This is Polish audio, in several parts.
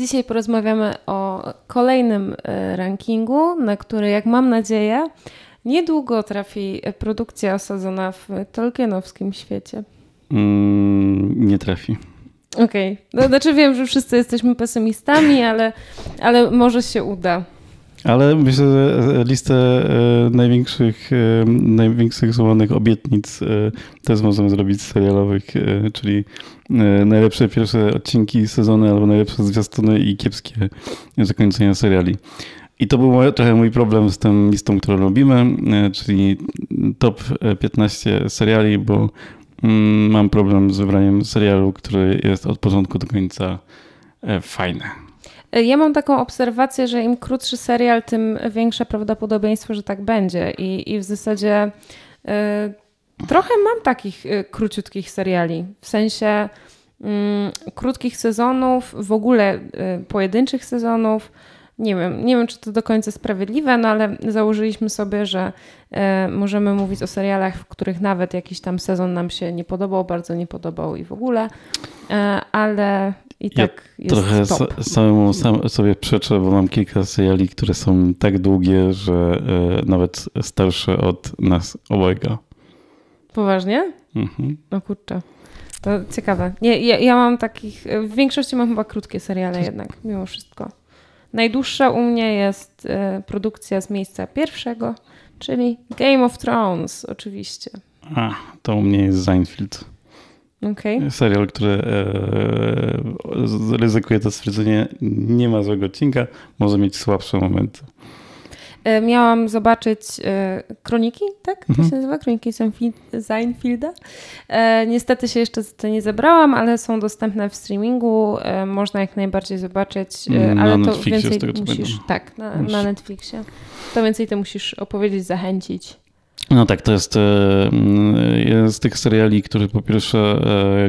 Dzisiaj porozmawiamy o kolejnym e, rankingu, na który, jak mam nadzieję, niedługo trafi produkcja osadzona w tolkienowskim świecie. Mm, nie trafi. Okej. Okay. No, znaczy wiem, że wszyscy jesteśmy pesymistami, ale, ale może się uda. Ale myślę, że listę e, największych, e, największych złożonych obietnic e, też możemy zrobić serialowych, czyli najlepsze pierwsze odcinki sezony albo najlepsze zwiastuny i kiepskie zakończenia seriali. I to był trochę mój problem z tą listą, którą robimy, czyli top 15 seriali, bo mm, mam problem z wybraniem serialu, który jest od początku do końca fajny. Ja mam taką obserwację, że im krótszy serial, tym większe prawdopodobieństwo, że tak będzie. I, i w zasadzie y, trochę mam takich y, króciutkich seriali. W sensie y, krótkich sezonów, w ogóle pojedynczych sezonów. Nie wiem, nie wiem, czy to do końca sprawiedliwe, no ale założyliśmy sobie, że e, możemy mówić o serialach, w których nawet jakiś tam sezon nam się nie podobał, bardzo nie podobał i w ogóle, e, ale i ja tak jest trochę top. samemu sam sobie przeczę, bo mam kilka seriali, które są tak długie, że e, nawet starsze od nas obojga. Poważnie? Mhm. No kurczę. To ciekawe. Nie, ja, ja mam takich, w większości mam chyba krótkie seriale jednak, mimo wszystko. Najdłuższa u mnie jest e, produkcja z miejsca pierwszego, czyli Game of Thrones oczywiście. A, to u mnie jest Seinfeld. Okay. Serial, który e, ryzykuje to stwierdzenie, nie ma złego odcinka, może mieć słabsze momenty. E, miałam zobaczyć e, kroniki, tak? To mhm. się nazywa? Kroniki Seinfelda. E, niestety się jeszcze to nie zebrałam, ale są dostępne w streamingu. Można jak najbardziej zobaczyć, e, ale na to Netflixie, więcej tego, musisz. Tak, na, na Netflixie. To więcej ty musisz opowiedzieć, zachęcić. No tak, to jest jeden z tych seriali, który po pierwsze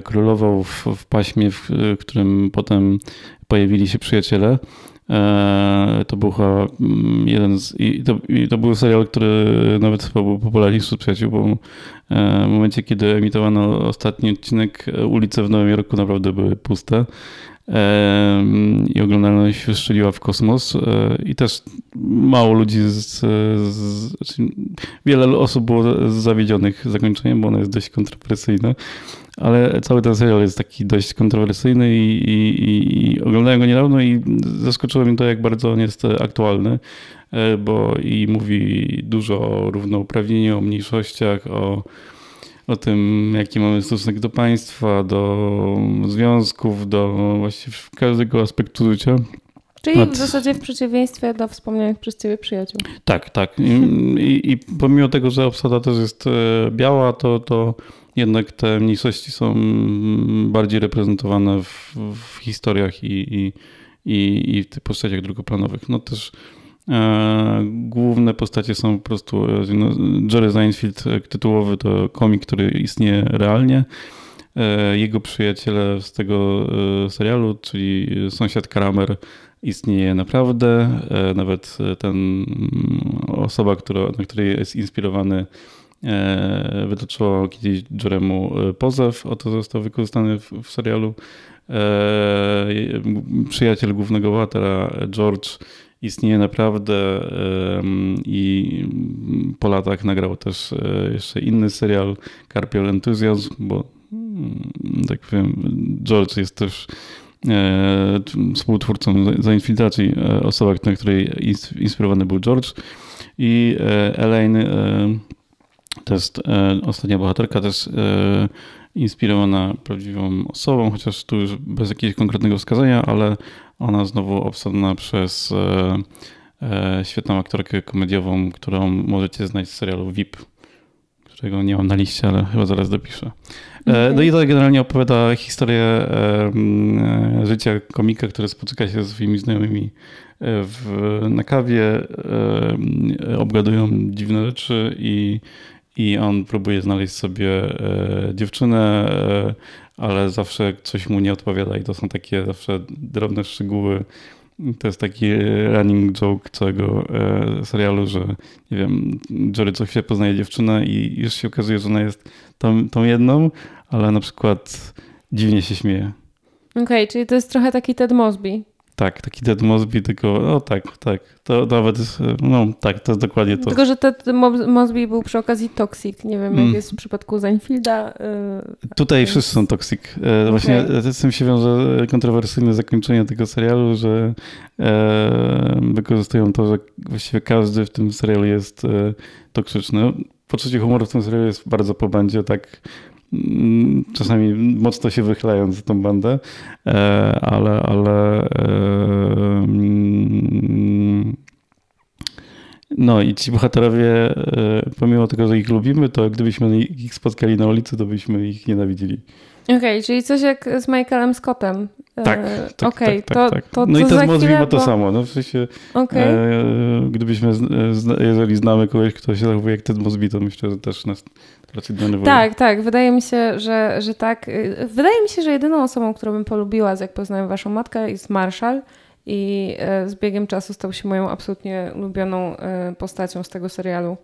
królował w, w paśmie, w którym potem pojawili się przyjaciele. E, to był mm, jeden z. I to, i to był serial, który nawet chyba był popularniejszy wśród przyjaciół, bo e, w momencie, kiedy emitowano ostatni odcinek, e, ulice w Nowym Jorku naprawdę były puste i oglądalność wystrzeliła w kosmos i też mało ludzi, z, z, znaczy wiele osób było zawiedzionych zakończeniem, bo ono jest dość kontrowersyjne, ale cały ten serial jest taki dość kontrowersyjny i, i, i oglądałem go niedawno i zaskoczyło mnie to, jak bardzo on jest aktualny, e, bo i mówi dużo o równouprawnieniu, o mniejszościach, o o tym, jaki mamy stosunek do państwa, do związków, do właściwie każdego aspektu życia. Czyli w zasadzie w przeciwieństwie do wspomnianych przez ciebie przyjaciół. Tak, tak. I, i, i pomimo tego, że obsada też jest e, biała, to, to jednak te mniejszości są bardziej reprezentowane w, w historiach i, i, i, w tych postaciach drugoplanowych. No też główne postacie są po prostu e, no, Jerry Seinfeld e, tytułowy to komik, który istnieje realnie. E, jego przyjaciele z tego e, serialu, czyli sąsiad Kramer istnieje naprawdę. Nawet ten mm, osoba, która, na której jest inspirowany E, wytoczyło kiedyś Jeremu e, pozew, o to został wykorzystany w, w serialu. E, przyjaciel głównego bohatera, George, istnieje naprawdę i po latach nagrał też jeszcze inny serial, Carpial Enthusiasm, bo mm, tak powiem, George jest też współtwórcą Zainfiltracji, osoba, na której inspirowany był George. I Elaine e, ostatnia bohaterka, też e, inspirowana prawdziwą osobą, chociaż tu już bez jakiegoś konkretnego wskazania, ale ona znowu obsadzona przez e, e, świetną aktorkę komediową, którą możecie znać z serialu VIP, którego nie mam na liście, ale chyba zaraz dopiszę. Okay. No i to generalnie opowiada historię e, życia komika, który spotyka się z swoimi znajomymi w, na kawie, obgadują dziwne rzeczy i i on próbuje znaleźć sobie e, dziewczynę, e, ale zawsze coś mu nie odpowiada i to są takie zawsze drobne szczegóły. To jest taki running joke całego e, serialu, że nie wiem, Jory co chwilę poznaje dziewczynę i już się okazuje, że ona jest tą, tą jedną, ale na przykład dziwnie się śmieje. Okej, okay, czyli to jest trochę taki Ted Mosby. Tak, taki Ted Mosby, tylko no tak, tak, to nawet no tak, to jest dokładnie to. Tylko, że Ted Mosby był przy okazji toxic, nie wiem, jak mm. jest w przypadku Zainfielda. Yy, Tutaj więc... wszyscy są toxic. E, właśnie okay. z tym się wiąże kontrowersyjne zakończenie tego serialu, że e, wykorzystują to, że właściwie każdy w tym serialu jest e, toksyczny. Poczucie humoru w tym serialu jest bardzo po bandzie, tak czasami mocno się wychylając za tą bandę, e, ale, ale e, mm, no i ci bohaterowie, e, pomimo tego, że ich lubimy, to gdybyśmy ich spotkali na ulicy, to byśmy ich nienawidzili. Okej, okay, czyli coś jak z Michaelem Scottem. Tak, tak, okay, tak, tak, tak. To, to, no i to z Mozbi ma to samo. No w sensie, okay. e, gdybyśmy, zna, jeżeli znamy kogoś, kto się zachowuje jak Ted Mosby, to myślę, że też nas denerwuje. Tak, tak. Wydaje mi się, że, że tak. Wydaje mi się, że jedyną osobą, którą bym polubiła, jak poznałem waszą matkę, jest Marshall. I e, z biegiem czasu stał się moją absolutnie ulubioną e, postacią z tego serialu.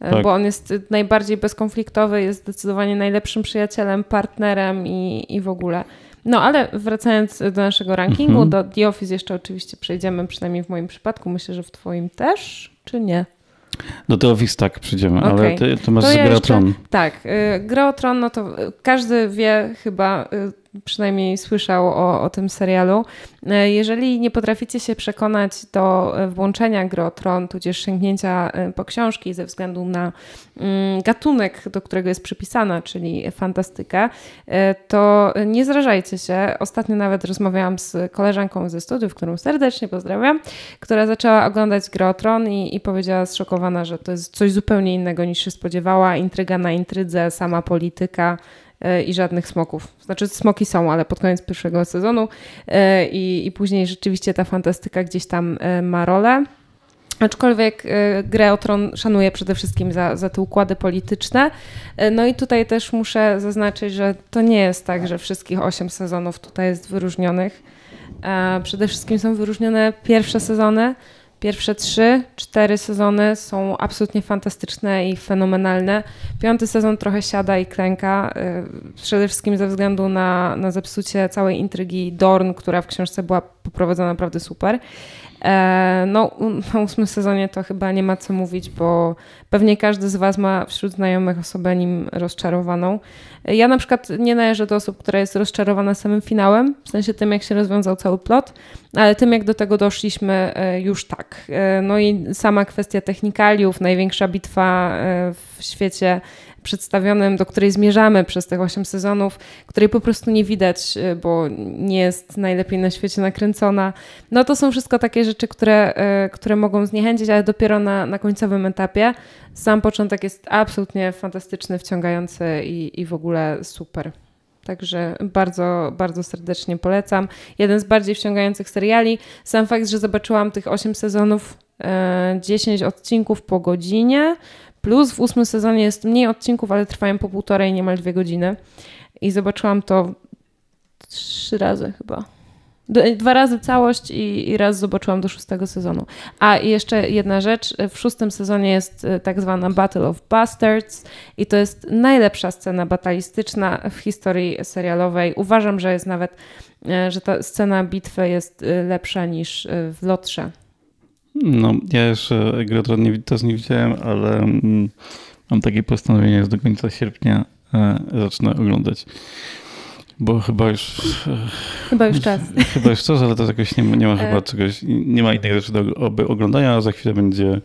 E, tak. Bo on jest najbardziej bezkonfliktowy, jest zdecydowanie najlepszym przyjacielem, partnerem i, i w ogóle. No ale wracając do naszego rankingu, mhm. do The Office jeszcze oczywiście przejdziemy, przynajmniej w moim przypadku. Myślę, że w Twoim też, czy nie? Do The Office tak przyjdziemy, okay. ale ty, ty masz to ja Tron. Tak, y, Gra o Tron, no to każdy wie chyba y, przynajmniej słyszał o, o tym serialu. E, jeżeli nie potraficie się przekonać do e, włączenia gry o Tron, tudzież sięgnięcia e, po książki ze względu na mm, gatunek, do którego jest przypisana, czyli fantastykę, to nie zrażajcie się. Ostatnio nawet rozmawiałam z koleżanką ze studiów, którą serdecznie pozdrawiam, która zaczęła oglądać grę o Tron i, i powiedziała zszokowana, że to jest coś zupełnie innego niż się spodziewała. Intryga na intrydze, sama polityka, i żadnych smoków. Znaczy smoki są, ale pod koniec pierwszego sezonu e, i, i później rzeczywiście ta fantastyka gdzieś tam e, ma rolę. Aczkolwiek grę o Tron szanuję przede wszystkim za, za te układy polityczne. No i tutaj też muszę zaznaczyć, że to nie jest tak, że wszystkich osiem sezonów tutaj jest wyróżnionych. Przede wszystkim są wyróżnione pierwsze sezony, Pierwsze trzy, cztery sezony są absolutnie fantastyczne i fenomenalne. Piąty sezon trochę siada i klęka, y, przede wszystkim ze względu na, na zepsucie całej intrygi Dorn, która w książce była poprowadzona naprawdę super. E, no, na ósmym sezonie to chyba nie ma co mówić, bo pewnie każdy z Was ma wśród znajomych osobę nim rozczarowaną. Ja na przykład nie należę do osób, która jest rozczarowana samym finałem, w sensie tym, jak się rozwiązał cały plot, ale tym, jak do tego doszliśmy, e, już tak. E, no i sama kwestia technikaliów, największa bitwa w świecie przedstawionym, do której zmierzamy przez tych 8 sezonów, której po prostu nie widać, y, bo nie jest najlepiej na świecie nakręcona. No to są wszystko takie rzeczy, które, y, które mogą zniechęcić, ale dopiero na, na końcowym etapie. Sam początek jest absolutnie fantastyczny, wciągający i, i w ogóle super. Także bardzo, bardzo serdecznie polecam. Jeden z bardziej wciągających seriali. Sam fakt, że zobaczyłam tych 8 sezonów, 10 y, odcinków po godzinie, Plus w ósmym sezonie jest mniej odcinków, ale trwają po półtorej, niemal dwie godziny. I zobaczyłam to trzy razy chyba. Dwa razy całość i, raz zobaczyłam do szóstego sezonu. A i jeszcze jedna rzecz. W szóstym sezonie jest e, tak zwana Battle of Bastards i to jest najlepsza scena batalistyczna w historii serialowej. Uważam, że jest nawet, e, że ta scena bitwy jest e, lepsza niż w Lotrze. No, ja jeszcze gry nie, też nie widziałem, ale mm, mam takie postanowienie, że do końca sierpnia e, zacznę oglądać. Bo chyba już. E, chyba już czas. Chyba już czas, ale to jakoś nie, nie ma chyba e. czegoś. Nie ma innych rzeczy do oglądania, a za chwilę będzie.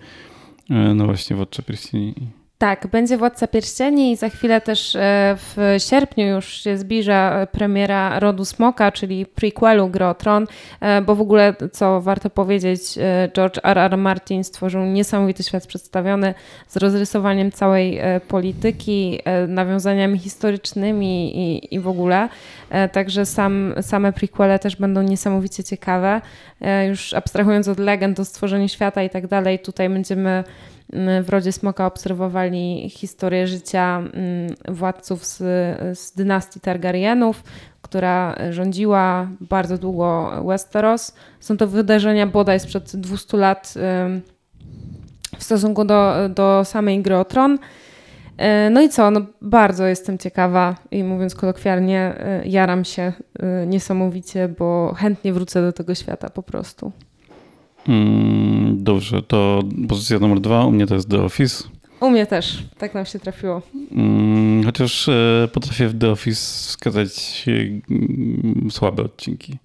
No właśnie, Władca Pierścieni. Tak, będzie Władca Pierścieni i za chwilę też e, w sierpniu już się zbliża premiera Rodu Smoka, czyli prequelu Gry Tron, e, bo w ogóle, co warto powiedzieć, e, George R. R. Martin stworzył niesamowity świat przedstawiony z rozrysowaniem całej polityki, nawiązaniami historycznymi i, i w ogóle. Także sam, same prequele też będą niesamowicie ciekawe. Już abstrahując od legend o stworzeniu świata i tak dalej, tutaj będziemy w Rodzie Smoka obserwowali historię życia władców z, z dynastii Targaryenów, która rządziła bardzo długo Westeros. Są to wydarzenia bodaj sprzed 200 lat w stosunku do, do samej gry o Tron. E, no i co? No bardzo jestem ciekawa i mówiąc kolokwialnie, e, jaram się e, niesamowicie, bo chętnie wrócę do tego świata po prostu. Mm, dobrze, to pozycja numer dwa, u mnie to jest The Office. U mnie też, tak nam się trafiło. Mm, chociaż potrafię w The Office wskazać mm, słabe odcinki.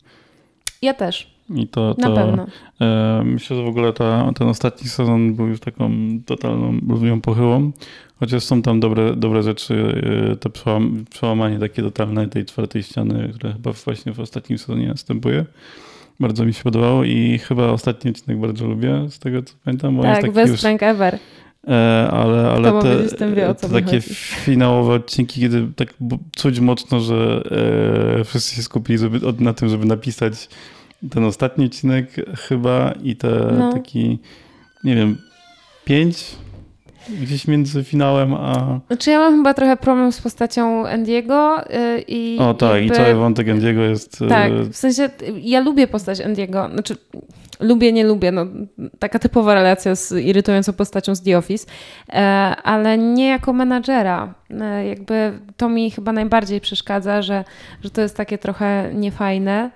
Ja też. I to, to Na pewno. myślę, że w ogóle ta, ten ostatni sezon był już taką totalną, rozumiem, pochyłą. Chociaż są tam dobre, dobre rzeczy, e, to przełamanie takie totalne tej czwartej ściany, które chyba właśnie w ostatnim sezonie następuje. Bardzo mi się podobało i chyba ostatni odcinek bardzo lubię, z tego co pamiętam. Bo tak, jest best już, ever. E, ale, ale te, wie, te takie chodzi. finałowe odcinki, kiedy tak czuć mocno, że e, wszyscy się skupili żeby, na tym, żeby napisać ten ostatni odcinek chyba i te no. taki, nie wiem, pięć gdzieś między finałem a... Znaczy ja mam chyba trochę problem z postacią Andiego y, i... O tak, jakby... i cały wątek Andiego jest... Y, tak, w sensie ja lubię postać Andiego, znaczy lubię, nie lubię, no taka typowa relacja z irytującą postacią z The Office, e, ale nie jako menadżera. E, jakby to mi chyba najbardziej przeszkadza, że, że to jest takie trochę niefajne.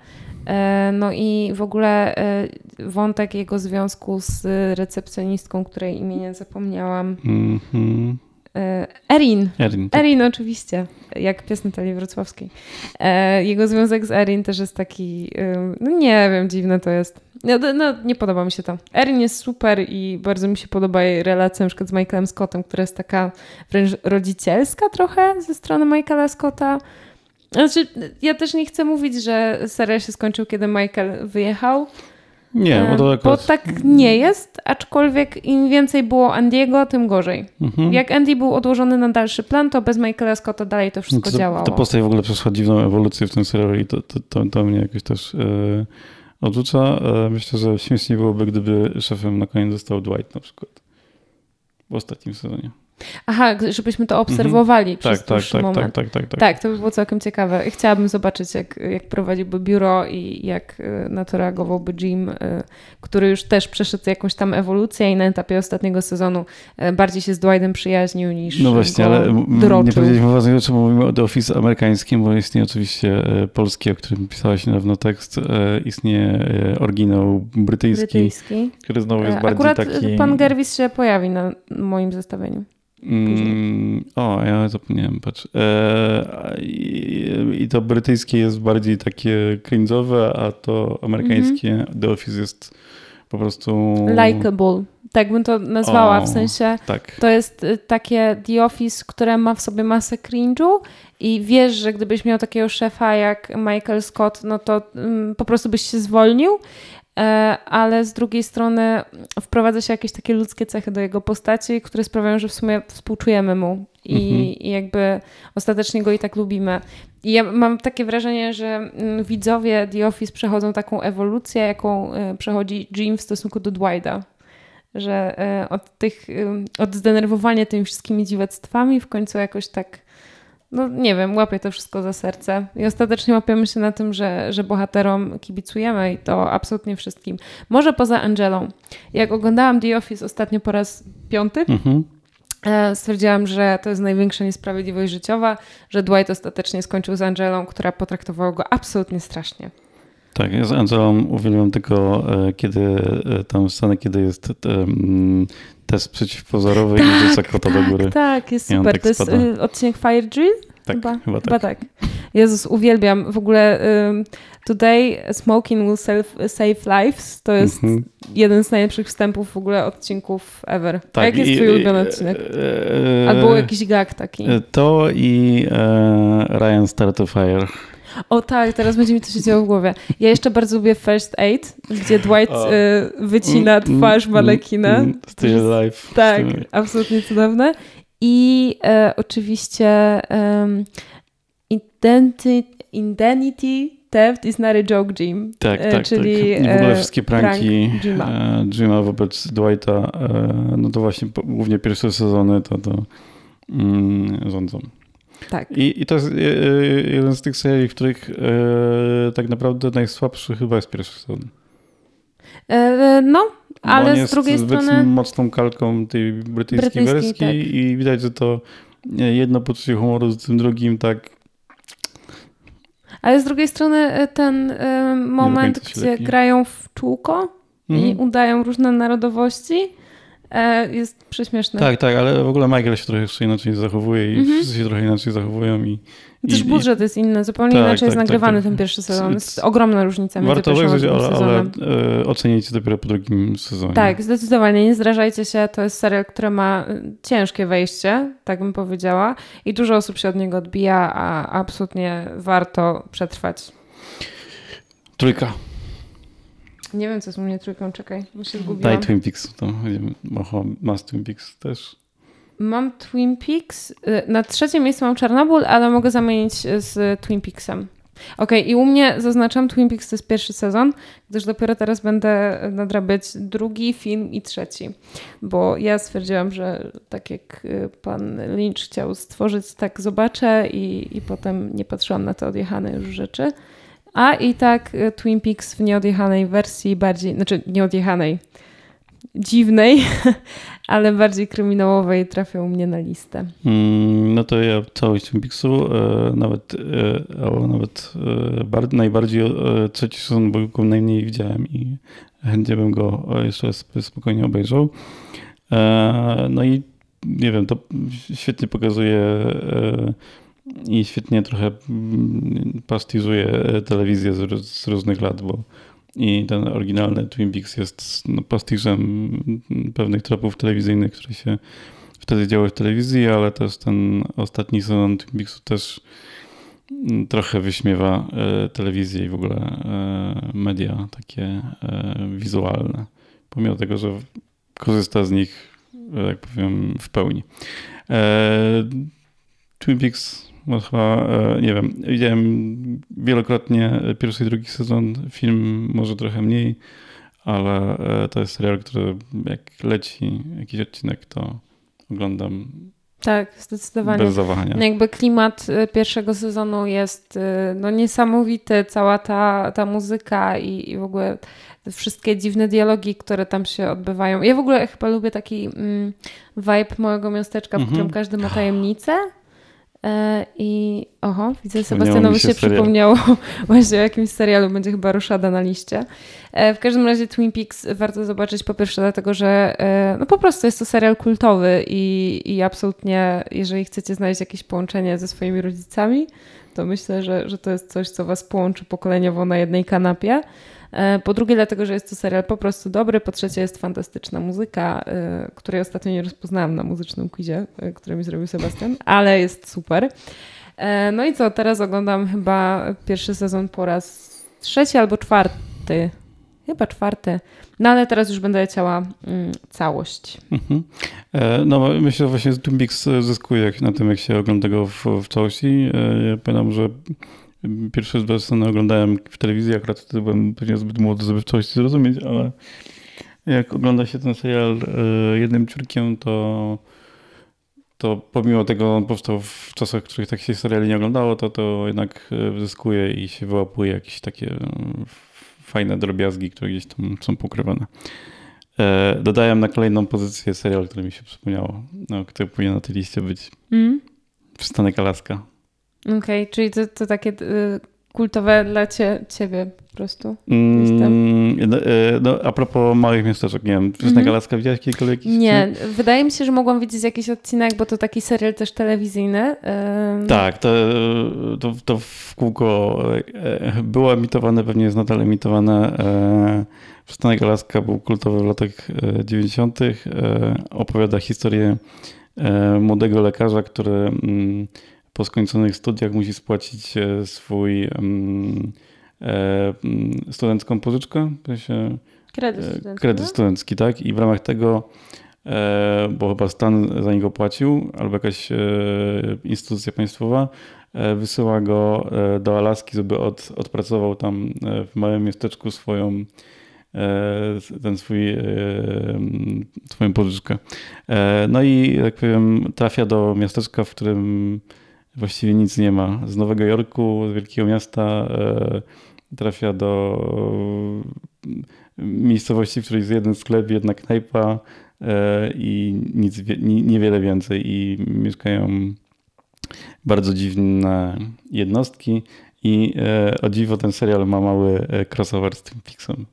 E, no i w ogóle e, wątek jego związku z recepcjonistką, której imienia zapomniałam. Mm -hmm. Erin. Erin, tak. Erin, oczywiście, jak pies Natalii Wrocławskiej. Jego związek z Erin też jest taki, no nie wiem, dziwne to jest. No, no, nie podoba mi się to. Erin jest super i bardzo mi się podoba jej relacja na przykład z Michaelem Scottem, która jest taka wręcz rodzicielska trochę ze strony Michaela Scotta. Znaczy, ja też nie chcę mówić, że serial się skończył, kiedy Michael wyjechał. Nie, bo to akurat... Bo tak nie jest, aczkolwiek im więcej było Andiego, tym gorzej. Mhm. Jak Andy był odłożony na dalszy plan, to bez Michaela Scotta dalej to wszystko to, działało. Ta postać w ogóle przeszła dziwną ewolucję w tym serialu i to, to, to, to mnie jakoś też e, odrzuca. E, myślę, że śmiesznie byłoby, gdyby szefem na koniec został Dwight na przykład w ostatnim sezonie. Aha, żebyśmy to obserwowali mhm. przez tak, tak, tak, moment. Tak, tak, tak, tak. Tak, to by było całkiem ciekawe. Chciałabym zobaczyć, jak, jak prowadziłby biuro i jak y, na to reagowałby Jim, y, który już też przeszedł jakąś tam ewolucję i na etapie ostatniego sezonu y, bardziej się z Dwightem przyjaźnił niż No właśnie, ale droczył. nie powiedzieliśmy ważnej rzeczy, mówimy o The Office amerykańskim, bo istnieje oczywiście polski, o którym pisałaś niedawno tekst, istnieje oryginał brytyjski, brytyjski. który znowu jest bardziej Akurat taki... pan Gervis się pojawi na moim zestawieniu. Mm, o, ja zapomniałem, patrz. E, i, i, to brytyjskie jest bardziej takie cringe'owe, a to amerykańskie mm -hmm. The Office jest po prostu... Likeable. Tak bym to nazwała, o, w sensie tak. to jest y, takie The Office, które ma w sobie masę cringe'u i wiesz, że gdybyś miał takiego szefa jak Michael Scott, no to um, po prostu byś się zwolnił, ale z drugiej strony wprowadza się jakieś takie ludzkie cechy do jego postaci, które sprawiają, że w sumie współczujemy mu i, mhm. i jakby ostatecznie go i tak lubimy. I ja mam takie wrażenie, że mm, widzowie The Office przechodzą taką ewolucję, jaką e, przechodzi Jim w stosunku do Dwighta że e, od tych, od zdenerwowania tymi wszystkimi dziwactwami w końcu jakoś tak no nie wiem, łapię to wszystko za serce. I ostatecznie łapiemy się na tym, że, że bohaterom kibicujemy i to absolutnie wszystkim. Może poza Angelą. Jak oglądałam The Office ostatnio po raz piąty, mhm. E, stwierdziłam, że to jest największa niesprawiedliwość życiowa, że Dwight ostatecznie skończył z Angelą, która potraktowała go absolutnie strasznie. Tak, ja z Angelą uwielbiam tylko, e, kiedy e, tam scenę, kiedy jest test przeciwpozorowy tak, i rzuca kota tak, do góry. Tak, jest super. Tak to jest y, odcinek Fire Drill? Tak, chyba, chyba, chyba tak. tak. Jezus, uwielbiam. W ogóle um, Today Smoking Will save, save Lives to jest mm -hmm. jeden z najlepszych wstępów w ogóle odcinków ever. Tak, A jaki jest twój ulubiony odcinek? E, e, Albo jakiś gag taki. To i e, Ryan Start Fire. O tak, teraz będzie mi to się działo w głowie. Ja jeszcze bardzo lubię First Aid, gdzie Dwight y, wycina mm, twarz mm, manekina. Mm, Stay Alive. Tak, absolutnie cudowne. I e, oczywiście um, Identity, Indemnity Theft is not a joke, Jim. Tak, e, tak, czyli tak. I w ogóle wszystkie pranki prank Jima. E, Jima wobec Dwighta, e, no to właśnie głównie pierwsze sezony to, to mm, rządzą. Tak. I, I to jest e, e, jeden z tych serii, w których e, tak naprawdę najsłabszy chyba jest pierwszy sezon. E, no, ale z drugiej strony. mocną kalką tej brytyjskiej, brytyjskiej wersji tak. i widać, że to jedno poczucie humoru z tym drugim tak ale z drugiej strony ten moment, gdzie lepiej. grają w czółko mm. i mhm. udają różne narodowości, jest prześmieszny. Tak, tak, ale w ogóle Michael się trochę jeszcze inaczej zachowuje i mm -hmm. wszyscy się trochę inaczej zachowują. I, Też i, budżet jest inny, zupełnie tak, inaczej tak, jest tak, nagrywany tak, ten pierwszy sezon. Jest ogromna różnica między Warto obejrzeć, ale, ale e, oceniajcie dopiero po drugim sezonie. Tak, zdecydowanie, nie zrażajcie się. To jest serial, który ma e, ciężkie wejście, tak bym powiedziała. I dużo osób się od niego odbija, a absolutnie warto przetrwać. Trójka. Nie wiem, co z mnie trójką, czekaj, bo się zgubiłam. Daj Twin Peaks, to masz Twin Peaks też. Mam Twin Peaks. Y, na trzecim miejscu mam Czarnobyl, ale mogę zamienić z Twin Peaksem. Ok, i u mnie zaznaczam Twin Peaks to jest pierwszy sezon, gdyż dopiero teraz będę nadrabiać drugi film i trzeci. Bo ja stwierdziłam, że tak jak y, pan Lynch chciał stworzyć, tak zobaczę i, i potem nie patrzyłam na te odjechane już rzeczy. A i tak e, Twin Peaks w nieodjechanej wersji, bardziej, znaczy nieodjechanej, dziwnej, ale bardziej kryminałowej trafią mnie na listę. Mm, no to ja całość Twin Peaksu, e, nawet, e, nawet e, najbardziej e, trzeci sezon, bo go najmniej widziałem i chętnie bym go jeszcze spokojnie obejrzał. E, no i nie wiem, to świetnie pokazuje e, i świetnie trochę mm, pastiżuje telewizję z, z różnych lat, bo i ten oryginalny Twin Peaks jest no, pastiżem pewnych tropów telewizyjnych, które się wtedy działy w telewizji, ale też ten ostatni sezon Twin Peaksu też mm, trochę wyśmiewa e, telewizję i w ogóle e, media takie e, wizualne, pomimo tego, że korzysta z nich, jak powiem, w pełni. Twin Peaks bo chyba, e, nie wiem, widziałem wielokrotnie pierwszy i drugi sezon, film może trochę mniej, ale e, to jest serial, który jak leci jakiś odcinek, to oglądam tak, zdecydowanie. Bez zawahania. No jakby klimat e, pierwszego sezonu jest no, niesamowity, cała ta, ta muzyka i, i w ogóle te wszystkie dziwne dialogi, które tam się odbywają. Ja w ogóle chyba lubię taki mm, vibe małego miasteczka, w którym mhm. każdy ma tajemnicę. E, I oho, widzę, Sebastianowi się, się przypomniało właśnie o jakimś serialu, będzie chyba Ruszada na liście. E, w każdym razie Twin Peaks warto zobaczyć po pierwsze dlatego, że e, no po prostu jest to serial kultowy i, i absolutnie jeżeli chcecie znaleźć jakieś połączenie ze swoimi rodzicami, to myślę, że, że to jest coś, co was połączy pokoleniowo na jednej kanapie. E, po drugie, dlatego, że jest to serial po prostu dobry. Po trzecie, jest fantastyczna muzyka, e, której ostatnio nie rozpoznałam na muzycznym quizie, e, który mi zrobił Sebastian, ale jest super. No i co, teraz oglądam chyba pierwszy sezon po raz trzeci albo czwarty. Chyba czwarty. No ale teraz już będę leciała mm, całość. Mhm. No myślę, że właśnie Twin Peaks zyskuje na tym, jak się ogląda go w, w całości. Ja pamiętam, że Pierwszy raz scenę oglądałem w telewizji, akurat wtedy byłem pewnie zbyt młody, żeby coś zrozumieć, ale jak ogląda się ten serial e, jednym ciurkiem, to, to pomimo tego on powstał w czasach, w których tak się seriali nie oglądało, to to jednak e, zyskuje i się wyłapuje jakieś takie e, fajne drobiazgi, które gdzieś tam są pokrywane. Dodałem na kolejną pozycję serial, który mi się przypomniało, no, który powinien na tej liście być. Mm. Przystanek Alaska. Okej, okay, czyli to, to takie y, kultowe dla cie, ciebie po prostu? Mm, no, y, no, a propos małych miasteczek, nie wiem, Przystanek mm -hmm. Alaska widziałeś kiedykolwiek Nie, wydaje mi się, że mogłam widzieć jakiś odcinek, bo to taki serial też telewizyjny. Tak, to, to, to w kółko e, było emitowane, pewnie jest nadal emitowane. E, Przystanek Alaska był kultowy w latach 90. E, opowiada historię młodego lekarza, który mm, po skończonych studiach musi spłacić e, swój um, e, studencką pożyczkę. Się, kredyt, e, studencki, kredyt no? studencki, tak? I w ramach tego, bo chyba stan za niego płacił, albo jakaś instytucja państwowa, wysyła go do Alaski, żeby od, odpracował tam w małym miasteczku swoją ten swój, swoją pożyczkę. No i jak powiem, trafia do miasteczka, w którym właściwie nic nie ma. Z Nowego Jorku, z wielkiego miasta e, trafia do miejscowości, w której jest jeden sklep, jedna knajpa, i nic, niewiele więcej i mieszkają bardzo dziwne jednostki i o dziwo ten serial ma mały crossover z Twin Peaksem.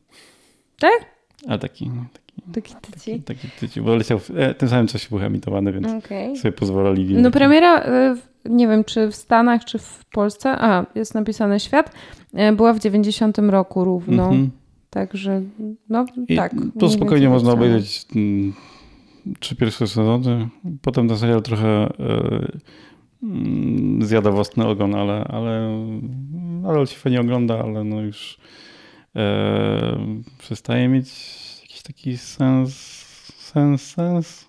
Tak? A taki, Taki tyci. Taki, tyci, bo leciał w e, tym samym czasie był emitowany, więc okay. sobie pozwolili. No premiera, e, nie wiem czy w Stanach, czy w Polsce, a jest napisane świat, e, była w 90 roku równo. Mm -hmm. Także, no I tak. To spokojnie można obejrzeć mm, trzy pierwsze sezony. Potem ten serial trochę y, zjada własny ogon, ale, ale, ale się fajnie ogląda, ale no już y, przestaje mieć taki sens, sens, sens.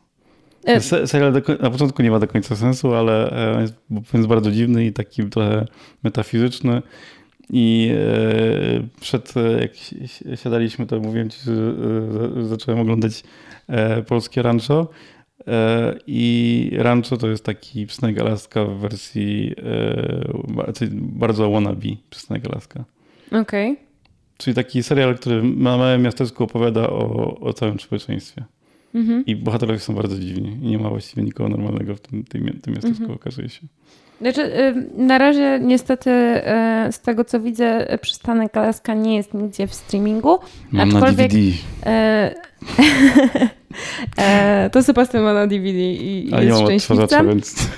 E, serial na początku nie ma do końca sensu, ale e, jest, jest bardzo dziwny i taki trochę metafizyczny. I e, przed jak siadaliśmy, to mówiłem ci, że zacząłem oglądać polskie rancho. I rancho to jest taki Psnek Alaska w wersji bardzo wannabe Psnek Alaska. Okej. Okay. Czyli taki serial, który na małym miasteczku opowiada o, o całym społeczeństwie. Mhm. I bohaterowie są bardzo dziwni. I nie ma właściwie nikogo normalnego w tym, tym, tym miasteczku, mhm. okazuje się. Znaczy, na razie niestety y, z tego co widzę, przystanek Alaska nie jest nigdzie w streamingu. Mam aczkolwiek, na DVD. E, to Sebastian ma na DVD i, A jest ja szczęśliwcem. Więc...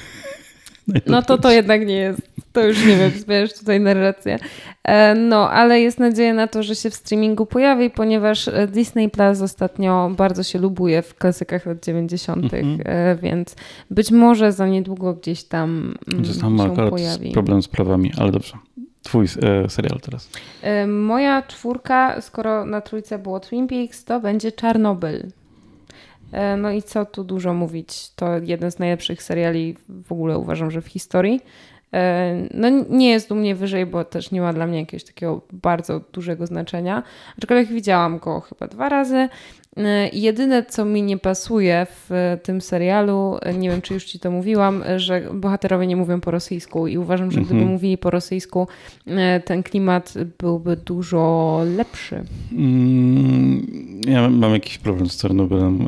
No to to jednak nie jest to już nie wiem, zmieniasz tutaj narrację. E, no, ale jest nadzieja na to, że się w streamingu pojawi, ponieważ e, Disney Plus ostatnio bardzo się lubuje w klasykach lat 90., mm -hmm. więc być może za niedługo gdzieś tam, mm, tam się pojawi. problem z prawami, ale dobrze. Twój e, serial teraz. E, moja czwórka, skoro na trójce było Twin Peaks, to będzie Czarnobyl. E, no i co tu dużo mówić? To jeden z najlepszych seriali w ogóle uważam, że w historii. E, no nie jest u mnie wyżej, bo też nie ma dla mnie jakiegoś takiego bardzo dużego znaczenia. Aczkolwiek widziałam go chyba dwa razy. E, jedyne, co mi nie pasuje w tym serialu, e, nie wiem, czy już ci to mówiłam, że bohaterowie nie mówią po rosyjsku i uważam, że gdyby mhm. mówili po rosyjsku, ten klimat byłby dużo lepszy. Mm, ja mam jakiś problem z Czarnobylem.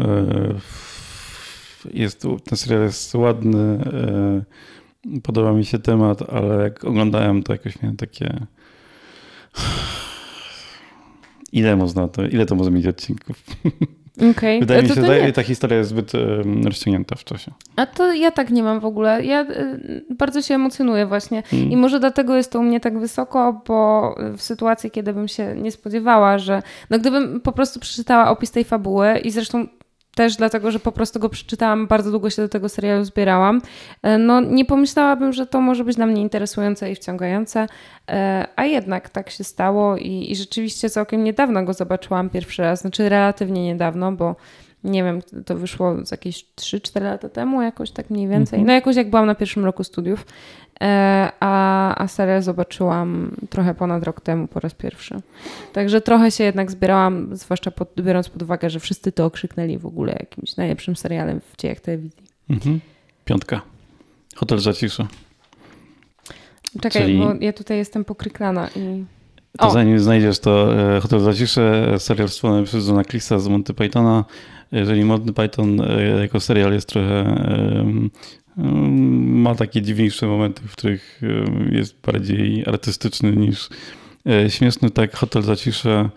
Jest, ten serial jest ładny Podoba mi się temat, ale jak oglądałem to jakoś miałem takie. Ile można to, ile to może mieć odcinków? Okay. Wydaje mi się, że ta historia jest zbyt um, rozciągnięta w czasie. A to ja tak nie mam w ogóle. Ja y, bardzo się emocjonuję właśnie. Hmm. I może dlatego jest to u mnie tak wysoko, bo w sytuacji, kiedy bym się nie spodziewała, że no gdybym po prostu przeczytała opis tej fabuły i zresztą też dlatego, że po prostu go przeczytałam, bardzo długo się do tego serialu zbierałam. E, no nie pomyślałabym, że to może być dla mnie interesujące i wciągające, e, a jednak tak się stało i, i rzeczywiście całkiem niedawno go zobaczyłam pierwszy raz, znaczy relatywnie niedawno, bo nie wiem, to wyszło z jakieś 3-4 lata temu, jakoś tak mniej więcej. Mhm. No jakoś jak byłam na pierwszym roku studiów, a, a serial zobaczyłam trochę ponad rok temu po raz pierwszy. Także trochę się jednak zbierałam, zwłaszcza pod, biorąc pod uwagę, że wszyscy to okrzyknęli w ogóle jakimś najlepszym serialem w dziejach telewizji. Mhm. Piątka. Hotel Zaciszy. Czekaj, Czyli... bo ja tutaj jestem pokryklana i... To o. zanim znajdziesz to e, Hotel Zacisze, serial stworzony przez Johna Clisa z Monty Pythona, jeżeli Monty Python e, jako serial jest trochę ma takie dziwniejsze momenty, w których jest bardziej artystyczny niż e, śmieszny, tak Hotel Zacisze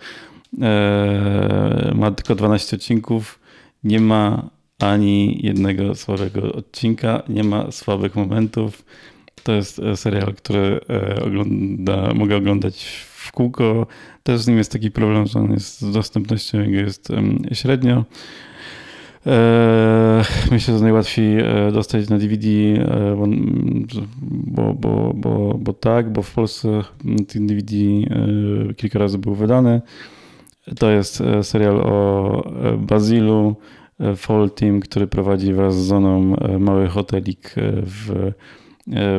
e, ma tylko 12 odcinków, nie ma ani jednego słabego odcinka, nie ma słabych momentów. To jest serial, który ogląda, mogę oglądać w kółko. Też z nim jest taki problem, że on jest z dostępnością jego jest średnio. Eee, myślę, że najłatwiej e, dostać na DVD, e, bo, bo, bo, bo tak, bo w Polsce ten DVD e, kilka razy był wydany. To jest serial o Bazilu, Fall Team, który prowadzi wraz z Zoną mały hotelik w,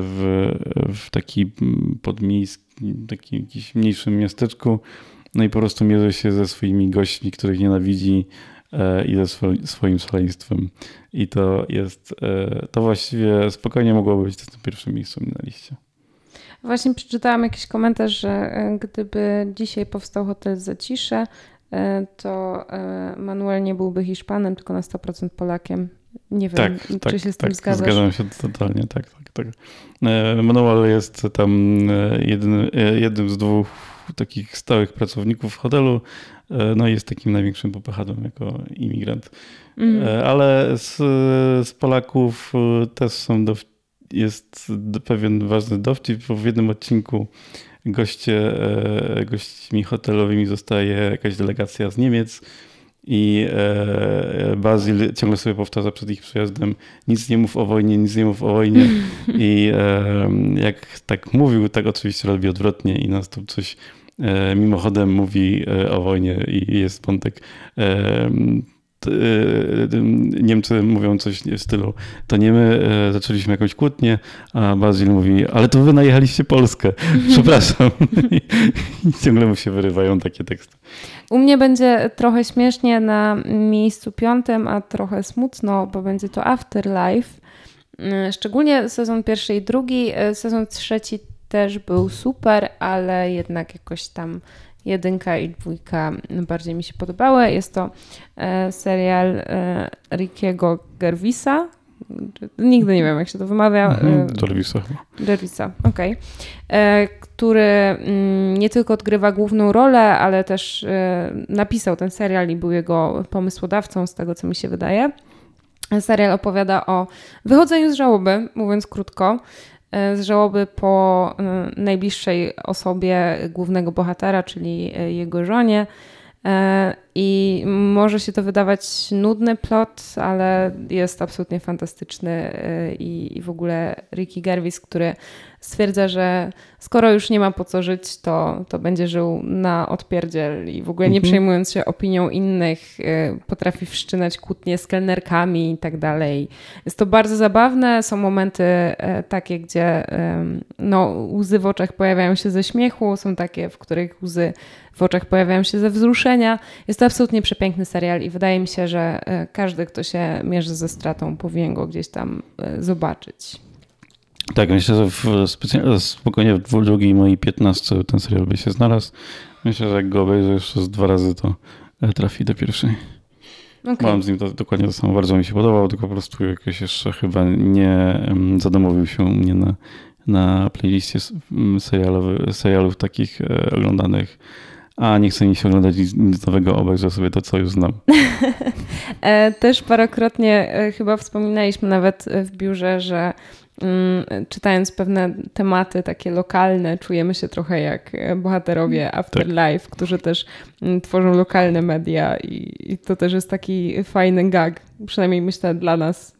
w, w taki podmiejski, takim jakimś mniejszym miasteczku. No i po prostu mierzy się ze swoimi gośćmi, których nienawidzi i ze swoim szaleństwem. I to jest, e, to właściwie spokojnie mogłoby być tym pierwszym miejscu na liście. Właśnie przeczytałam jakiś komentarz, że e, gdyby dzisiaj powstał hotel Zacisze, to Manuel nie byłby Hiszpanem, tylko na 100% Polakiem. Nie wiem, tak, czy tak, się z tym tak, zgadzasz. Zgadzam się totalnie, tak, tak, tak. Manuel jest tam jednym, jednym z dwóch takich stałych pracowników hotelu, no i jest takim największym popychadłem jako imigrant. Mm. Ale z, z Polaków też są jest pewien ważny dowcip, bo w jednym odcinku goście, gośćmi hotelowymi zostaje jakaś delegacja z Niemiec i Bazil ciągle sobie powtarza przed ich przyjazdem nic nie mów o wojnie, nic nie mów o wojnie i jak tak mówił, tak oczywiście robi odwrotnie i nas coś mimochodem mówi o wojnie i jest wątek Niemcy mówią coś w stylu, to nie my zaczęliśmy jakąś kłótnię, a Bazil mówi, ale to wy najechaliście Polskę, przepraszam. I ciągle mu się wyrywają takie teksty. U mnie będzie trochę śmiesznie na miejscu piątym, a trochę smutno, bo będzie to Afterlife. Szczególnie sezon pierwszy i drugi. Sezon trzeci też był super, ale jednak jakoś tam jedynka i dwójka bardziej mi się podobały. Jest to serial Rickiego Gervisa. Nigdy nie wiem, jak się to wymawia. Mhm, Gervisa chyba. Gervisa, okej. Okay. Który nie tylko odgrywa główną rolę, ale też napisał ten serial i był jego pomysłodawcą, z tego co mi się wydaje. Serial opowiada o wychodzeniu z żałoby, mówiąc krótko z żałoby po najbliższej osobie głównego bohatera, czyli jego żonie. I może się to wydawać nudny plot, ale jest absolutnie fantastyczny i, i w ogóle Ricky Gervais, który stwierdza, że skoro już nie ma po co żyć, to, to będzie żył na odpierdziel. I w ogóle nie przejmując się opinią innych, potrafi wszczynać kłótnie z kelnerkami i tak dalej. Jest to bardzo zabawne, są momenty takie, gdzie no, łzy w oczach pojawiają się ze śmiechu, są takie, w których łzy w oczach pojawiają się ze wzruszenia. Jest to absolutnie przepiękny serial i wydaje mi się, że każdy, kto się mierzy ze stratą, powinien go gdzieś tam zobaczyć. Tak, myślę, że w, spokojnie w drugiej mojej 15 ten serial by się znalazł. Myślę, że jak go obejrzę jeszcze z dwa razy, to trafi do pierwszej. Okay. Mam z nim to, dokładnie to samo, bardzo mi się podobał, tylko po prostu jakoś jeszcze chyba nie zadomowił się u mnie na, na playliście serialów takich oglądanych a nie chce mi się oglądać nic nowego, obejrzę sobie to, co już znam. Też parokrotnie chyba wspominaliśmy nawet w biurze, że Mm, czytając pewne tematy takie lokalne, czujemy się trochę jak bohaterowie tak. Afterlife, tak. którzy też mm, tworzą lokalne media i, to też jest taki fajny gag, przynajmniej myślę dla nas.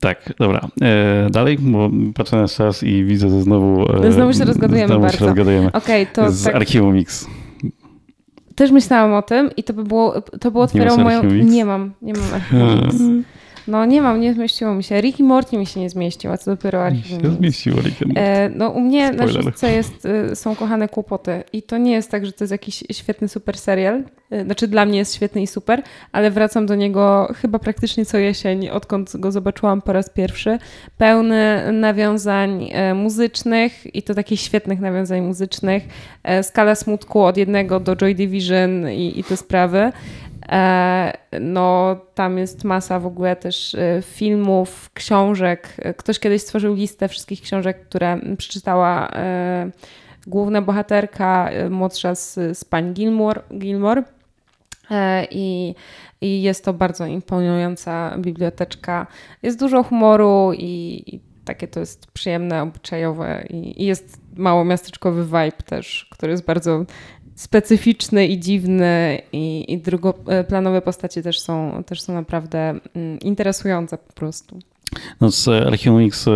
Tak, dobra. E, dalej, bo patrzę na czas i widzę, że znowu... E, znowu się rozgadujemy znowu bardzo. Się rozgadujemy. Okay, to z tak... Archiwum Mix. Też myślałam o tym i to by było, to by otwierało moją... Nie mam, nie mam. No nie mam, nie zmieściło mi się. Rick i Morty mi się nie zmieścił, a co dopiero Archiwum. się zmieściło Rick and e, No u mnie Spoiler. na szóstce jest, y, są kochane kłopoty i to nie jest tak, że to jest jakiś świetny super serial. Y, znaczy dla mnie jest świetny i super, ale wracam do niego chyba praktycznie co jesień, odkąd go zobaczyłam po raz pierwszy. Pełny nawiązań e, muzycznych i to takich świetnych nawiązań muzycznych. E, skala smutku od jednego do Joy Division i, i te sprawy. E, no, tam jest masa w ogóle też e, filmów, książek. Ktoś kiedyś stworzył listę wszystkich książek, które przeczytała e, główna bohaterka, młodsza z, z pań Gilmore. Gilmore. I, I jest to bardzo imponująca biblioteczka. Jest dużo humoru i, i takie to jest przyjemne, obyczajowe i, i jest mało miasteczkowy vibe też, który jest bardzo specyficzny i dziwny i, i drugoplanowe postacie też są, też są naprawdę mm, interesujące po prostu. No z Archium X e,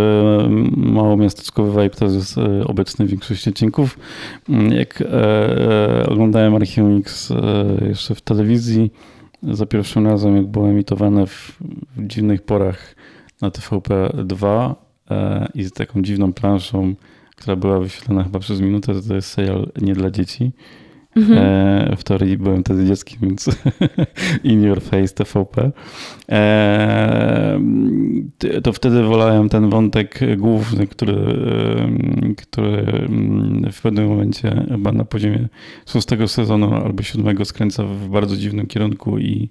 mało miasteczkowy vibe to jest e, obecny w większości odcinków. Mm, jak e, oglądałem Archium X jeszcze w telewizji za pierwszym razem, jak było emitowane w, w dziwnych porach na TVP2 i z taką dziwną planszą, która była wyświetlana chyba przez minutę, to jest serial nie dla dzieci Mhm. E, w teorii byłem wtedy dzieckiem, więc in your face TVP. E, to wtedy wolałem ten wątek główny, który, który mm, w pewnym momencie chyba na poziomie szóstego sezonu albo siódmego skręca w bardzo dziwnym kierunku i,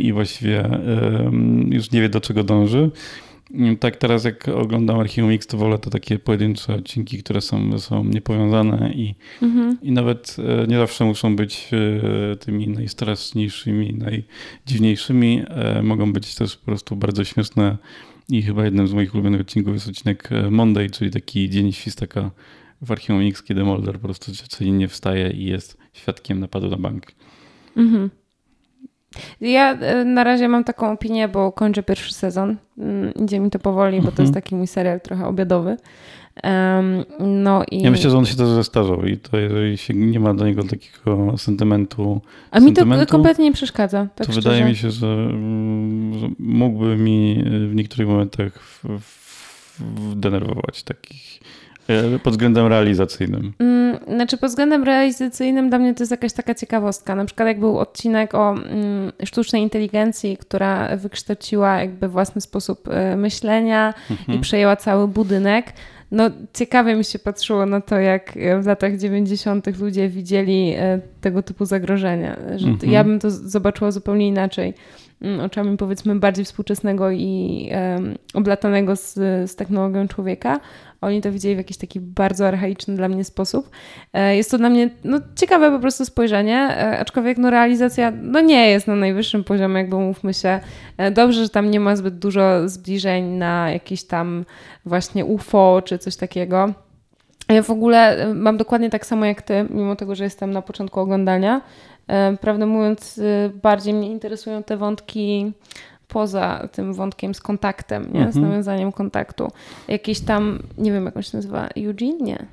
i właściwie już nie wie do czego dąży. Tak teraz jak oglądam Archiwum X, to wolę to takie pojedyncze odcinki, które są sobą niepowiązane i, mhm. i nawet e, nie zawsze muszą być e, tymi najstraszniejszymi, najdziwniejszymi. E, mogą być też po prostu bardzo śmieszne i chyba jednym z moich ulubionych odcinków jest odcinek Monday, czyli taki dzień świstaka w Archiwum X, kiedy Mulder po prostu codziennie wstaje i jest świadkiem napadu na bank. Mhm. Ja e, na razie mam taką opinię, bo kończę pierwszy sezon. Mm, idzie mi to powoli, bo to jest mhm. taki mój serial trochę obiadowy. Um, no i... Ja myślę, że on się też zestarzał i to jeżeli się nie ma do niego takiego sentymentu. A mi to kompletnie nie przeszkadza. Tak to wydaje mi się, że, mm, że mógłby mi w niektórych momentach w, w, denerwować takich E, pod względem realizacyjnym. Mm, znaczy, pod względem realizacyjnym dla mnie to jest jakaś taka ciekawostka. Na przykład, jak był odcinek o mm, sztucznej inteligencji, która wykształciła jakby własny sposób e, myślenia mhm. i przejęła cały budynek. No, ciekawie mi się patrzyło na to, jak w latach 90. ludzie widzieli e, tego typu zagrożenia. Że mhm. Ja bym to zobaczyła zupełnie inaczej. Mm, oczami powiedzmy bardziej współczesnego i um, oblatanego z, z technologią człowieka. Oni to widzieli w jakiś taki bardzo archaiczny dla mnie sposób. E, jest to dla mnie no, ciekawe po prostu spojrzenie, e, aczkolwiek no, realizacja no, nie jest na najwyższym poziomie, jakby mówmy się. E, dobrze, że tam nie ma zbyt dużo zbliżeń na jakieś tam właśnie UFO czy coś takiego. Ja w ogóle mam dokładnie tak samo jak ty, mimo tego, że jestem na początku oglądania. Prawdę mówiąc, bardziej mnie interesują te wątki poza tym wątkiem z kontaktem, nie? z mhm. nawiązaniem kontaktu. Jakiś tam, nie wiem jak on się nazywa, Eugene? Nie.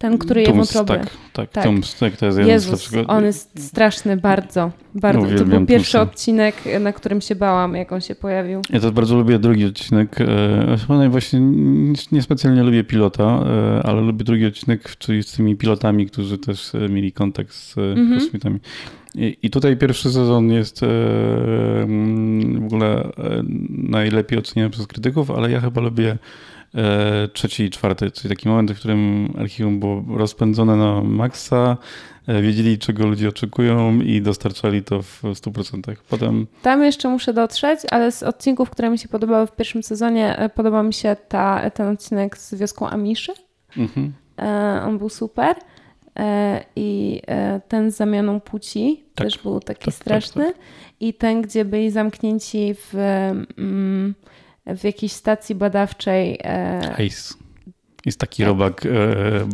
Ten, który je wątroby. Tak, tak, tak. Tums, tak, to jest jeden Jezus, z on jest straszny bardzo, bardzo. To był pierwszy Tumsa. odcinek, na którym się bałam, jak on się pojawił. Ja też bardzo lubię drugi odcinek. Chyba właśnie niespecjalnie lubię pilota, e, ale lubię drugi odcinek, czyli z tymi pilotami, którzy też e, mieli kontakt z mhm. kosmitami. I, tutaj pierwszy sezon jest e, w ogóle najlepiej oceniany przez krytyków, ale ja chyba lubię E, trzeci i czwarty, czyli taki moment, w którym archiwum było rozpędzone na maksa, e, wiedzieli czego ludzie oczekują i dostarczali to w 100%. Potem... Tam jeszcze muszę dotrzeć, ale z odcinków, które mi się podobały w pierwszym sezonie, e, podoba mi się ta, ten odcinek z wioską Amiszy. Mhm. On był super. I ten z zamianą płci tak, też był taki tak, tak straszny. Tak, I ten, gdzie byli zamknięci w... W jakiejś stacji badawczej. Ace. Jest taki robak e,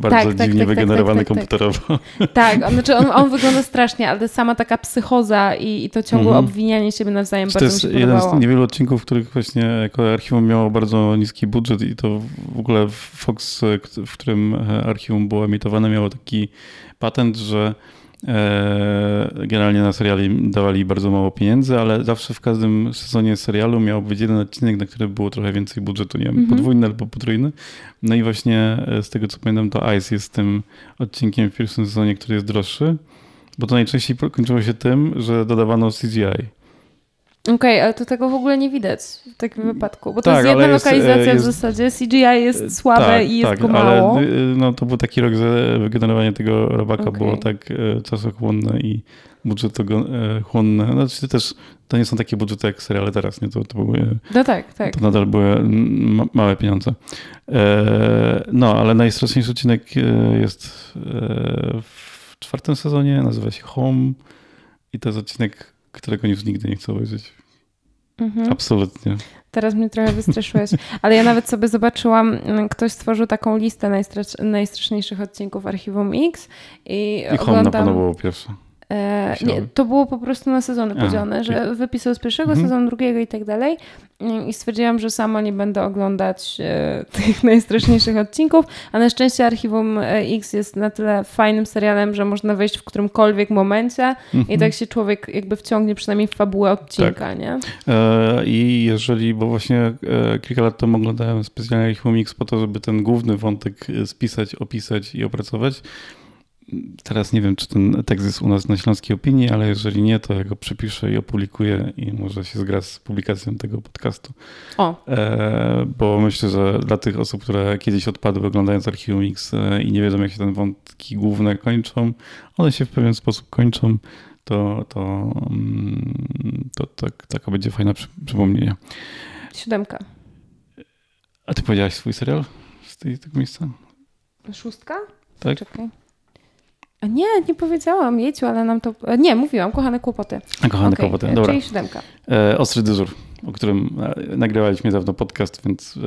bardzo tak, tak dziwnie tak, tak, wygenerowany tak, tak, komputerowo. Tak, on, znaczy on, on, wygląda strasznie, ale sama taka psychoza i, i to ciągłe -hmm. obwinianie siebie nawzajem to bardzo. To jest jeden z niewielu odcinków, w których właśnie jako archiwum miało bardzo niski budżet i to w ogóle Fox, w którym archiwum było emitowane, miało taki patent, że E, generalnie na seriali dawali bardzo mało pieniędzy, ale zawsze w każdym sezonie serialu miał być jeden odcinek, na który było trochę więcej budżetu, nie wiem, mm -hmm. podwójny albo potrójny. No i właśnie e, z tego co pamiętam, to Ice jest tym odcinkiem w pierwszym sezonie, który jest droższy, bo to najczęściej kończyło się tym, że dodawano CGI. Okej, okay, ale to tego w ogóle nie widać w takim wypadku, bo to tak, jest jedna lokalizacja jest, w zasadzie, CGI jest e, słabe tak, i jest tak, go mało. Ale no, to był taki rok, że wygenerowanie tego robaka okay. było tak e, czasochłonne i budżetochłonne. Znaczy też to nie są takie budżety jak seriale teraz, nie? To, to były, no tak, tak. To nadal były ma małe pieniądze. E, no, ale najstraszniejszy odcinek jest w czwartym sezonie, nazywa się Home i to jest odcinek którego już nigdy nie chcę obejrzeć. Mhm. Absolutnie. Teraz mnie trochę wystraszyłeś. Ale ja nawet sobie zobaczyłam, mm, ktoś stworzył taką listę najstrasz, najstraszniejszych odcinków Archiwum X i, I oglądam... na pewno było pierwsze. E, nie, to było po prostu na sezony podzielone, że wypisał z pierwszego mhm. sezonu, drugiego i tak dalej. I stwierdziłam, że sama nie będę oglądać e, tych najstraszniejszych odcinków, a na szczęście Archiwum e, X jest na tyle fajnym serialem, że można wejść w którymkolwiek momencie mhm. i tak się człowiek jakby wciągnie przynajmniej w fabułę odcinka, tak. nie? I jeżeli, bo właśnie kilka lat temu oglądałem specjalnie Archiwum X po to, żeby ten główny wątek spisać, opisać i opracować, teraz nie wiem, czy ten tekst jest u nas na Śląskiej Opinii, ale jeżeli nie, to ja go przepiszę i opublikuję i może się zgra z publikacją tego podcastu. O. E, bo myślę, że dla tych osób, które kiedyś odpadły oglądając Archiwum X e, i nie wiedzą, jak się ten wątki główne kończą, one się w pewien sposób kończą, to, to, mm, to, to tak, taka będzie fajna przy, przypomnienie. Siódemka. A ty powiedziałaś swój serial z tej, tego miejsca? Szóstka? Tak? Czekaj. Nie, nie powiedziałam, Jeciu, ale nam to... Nie, mówiłam, kochane kłopoty. A kochane Okej, kłopoty, dobra. Czyli siódemka. E, Ostry dyżur, o którym e, nagrywaliśmy niedawno podcast, więc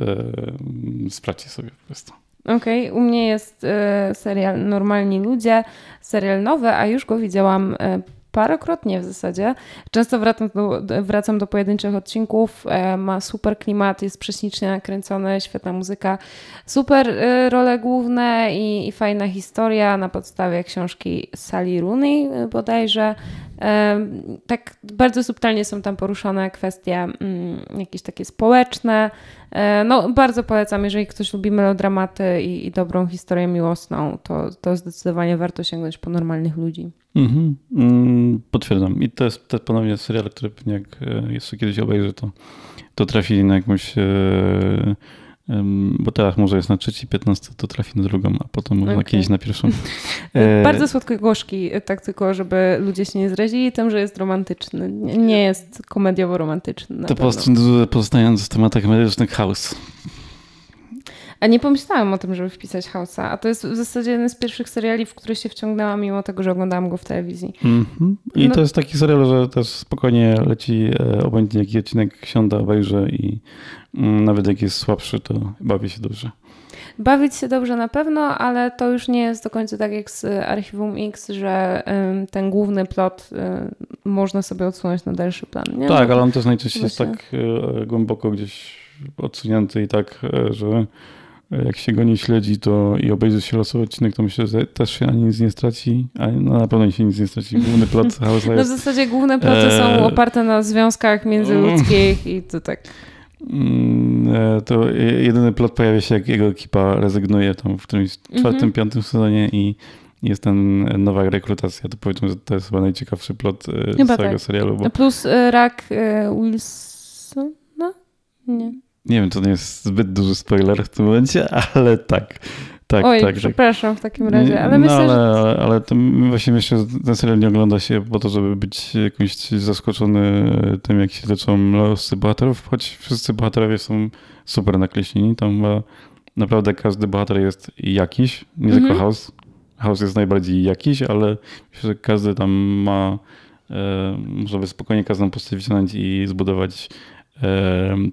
e, sprawdźcie sobie po prostu. Okej, u mnie jest e, serial Normalni Ludzie, serial nowy, a już go widziałam e, parokrotnie w zasadzie. Często wracam do, wracam do pojedynczych odcinków, e, ma super klimat, jest prześlicznie nakręcony, świetna muzyka, super e, role główne i, i fajna historia na podstawie książki Sally Rooney e, bodajże. Tak bardzo subtelnie są tam poruszone kwestie mm, jakieś takie społeczne. No, bardzo polecam, jeżeli ktoś lubi melodramaty i, i dobrą historię miłosną, to, to zdecydowanie warto sięgnąć po normalnych ludzi. Mhm. Mm, potwierdzam. I to jest, to jest ponownie serial, który pewnie jak e, jeszcze kiedyś obejrzę, to, to trafi na jakąś. E, bo teraz może jest na trzeci, 15, to trafi na drugą, a potem może kiedyś na pierwszą. E, Bardzo słodko-gorzki, tak tylko, żeby ludzie się nie zrazili tym, że jest romantyczny. Nie, jest komediowo-romantyczny. To pewno. post- pozostając w tematach medycznych House. A nie pomyślałam o tym, żeby wpisać House'a, a to jest w zasadzie jeden z pierwszych seriali, w który się wciągnęłam, mimo tego, że oglądałam go w telewizji. Mhm. I No- to jest taki serial, że też spokojnie leci, e, obojętnie jaki odcinek siąda, obejrzę i mm, nawet jak jest słabszy, to bawię się dobrze. Bawić się dobrze na pewno, ale to już nie jest do końca tak jak z Archiwum X, że ten główny plot y, można sobie odsunąć na dalszy plan. Nie? Tak, No, ale on też najczęściej jest Właśnie. tak e, głęboko gdzieś odsunięty i tak, e, że jak się go nie śledzi to i obejrzy się losowy odcinek, to myślę, że też się ani nic nie straci, a no, na pewno się nic nie straci. Główny plot House'a No w zasadzie główne ploty są Eee. oparte na związkach międzyludzkich i to tak. Mm, e, To je- jedyny plot pojawia się, jak jego ekipa rezygnuje tam w którymś czwartym, Mhm. piątym sezonie i jest ten nowa rekrutacja. To powiedzmy, że to jest chyba najciekawszy plot e, Chyba całego tak. serialu, bo Plus y, rak Wilsona? Nie. Nie wiem, to nie jest zbyt duży spoiler w tym momencie, ale tak. Tak, Oj, tak, przepraszam w takim razie, ale no, myślę, ale, że ale to właśnie myślę, że ten serial nie ogląda się po to, żeby być jakimś zaskoczony tym, jak się leczą losy bohaterów, choć wszyscy bohaterowie są super nakreśleni. Tam chyba naprawdę każdy bohater jest jakiś, nie tylko House. House jest najbardziej jakiś, ale myślę, że każdy tam ma, e, by spokojnie każdą postać wziąć i zbudować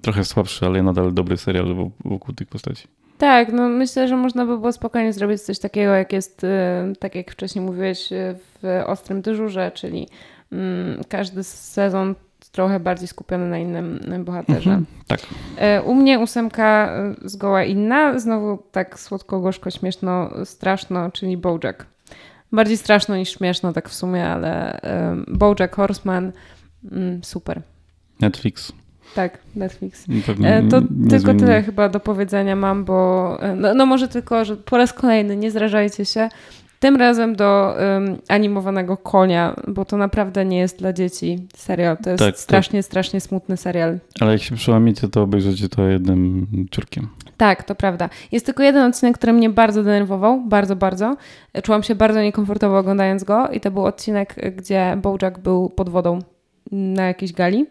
trochę słabszy, ale nadal dobry serial wo- wokół tych postaci. tak, no myślę, że można by było spokojnie zrobić coś takiego, jak jest, y, tak jak wcześniej mówiłeś, y, w Ostrym Dyżurze, czyli mm, każdy sezon trochę bardziej skupiony na innym bohaterze. Mhm, tak. E, U mnie ósemka y, zgoła inna, znowu tak słodko, gorzko, śmieszno, straszno, czyli Bojack. Bardziej straszno niż śmieszno tak w sumie, ale Bojack Horseman, mm, super. Netflix. Tak, Netflix. Pewnie E, To nie tylko zmieni. tyle chyba do powiedzenia mam, bo e, no, no może tylko, że po raz kolejny nie zrażajcie się. Tym razem do um, animowanego konia, bo to naprawdę nie jest dla dzieci serial. To jest Tak, to- strasznie, strasznie smutny serial. Ale jak się przełamiecie, to obejrzycie to jednym ciurkiem. Tak, to prawda. Jest tylko jeden odcinek, który mnie bardzo denerwował, bardzo, bardzo. Czułam się bardzo niekomfortowo oglądając go i to był odcinek, gdzie Bojack był pod wodą na jakiejś gali,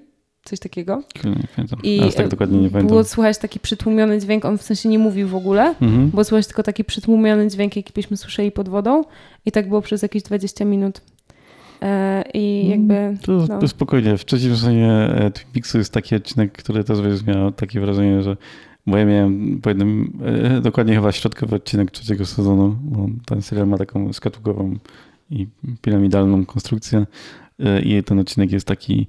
coś takiego. Nie pamiętam. I Aż tak dokładnie nie pamiętam. było słychać taki przytłumiony dźwięk, on w sensie nie mówił w ogóle, Mhm. było słychać tylko taki przytłumiony dźwięk, jaki byśmy słyszeli pod wodą i tak było przez jakieś 20 minut. E, I jakby... To, no. to spokojnie. W trzecim sezonie e, Twin Peaksu jest taki odcinek, który też miał takie wrażenie, że bo ja miałem po jednym, e, dokładnie chyba środkowy odcinek trzeciego sezonu, bo ten serial ma taką skatługową i piramidalną konstrukcję e, i ten odcinek jest taki,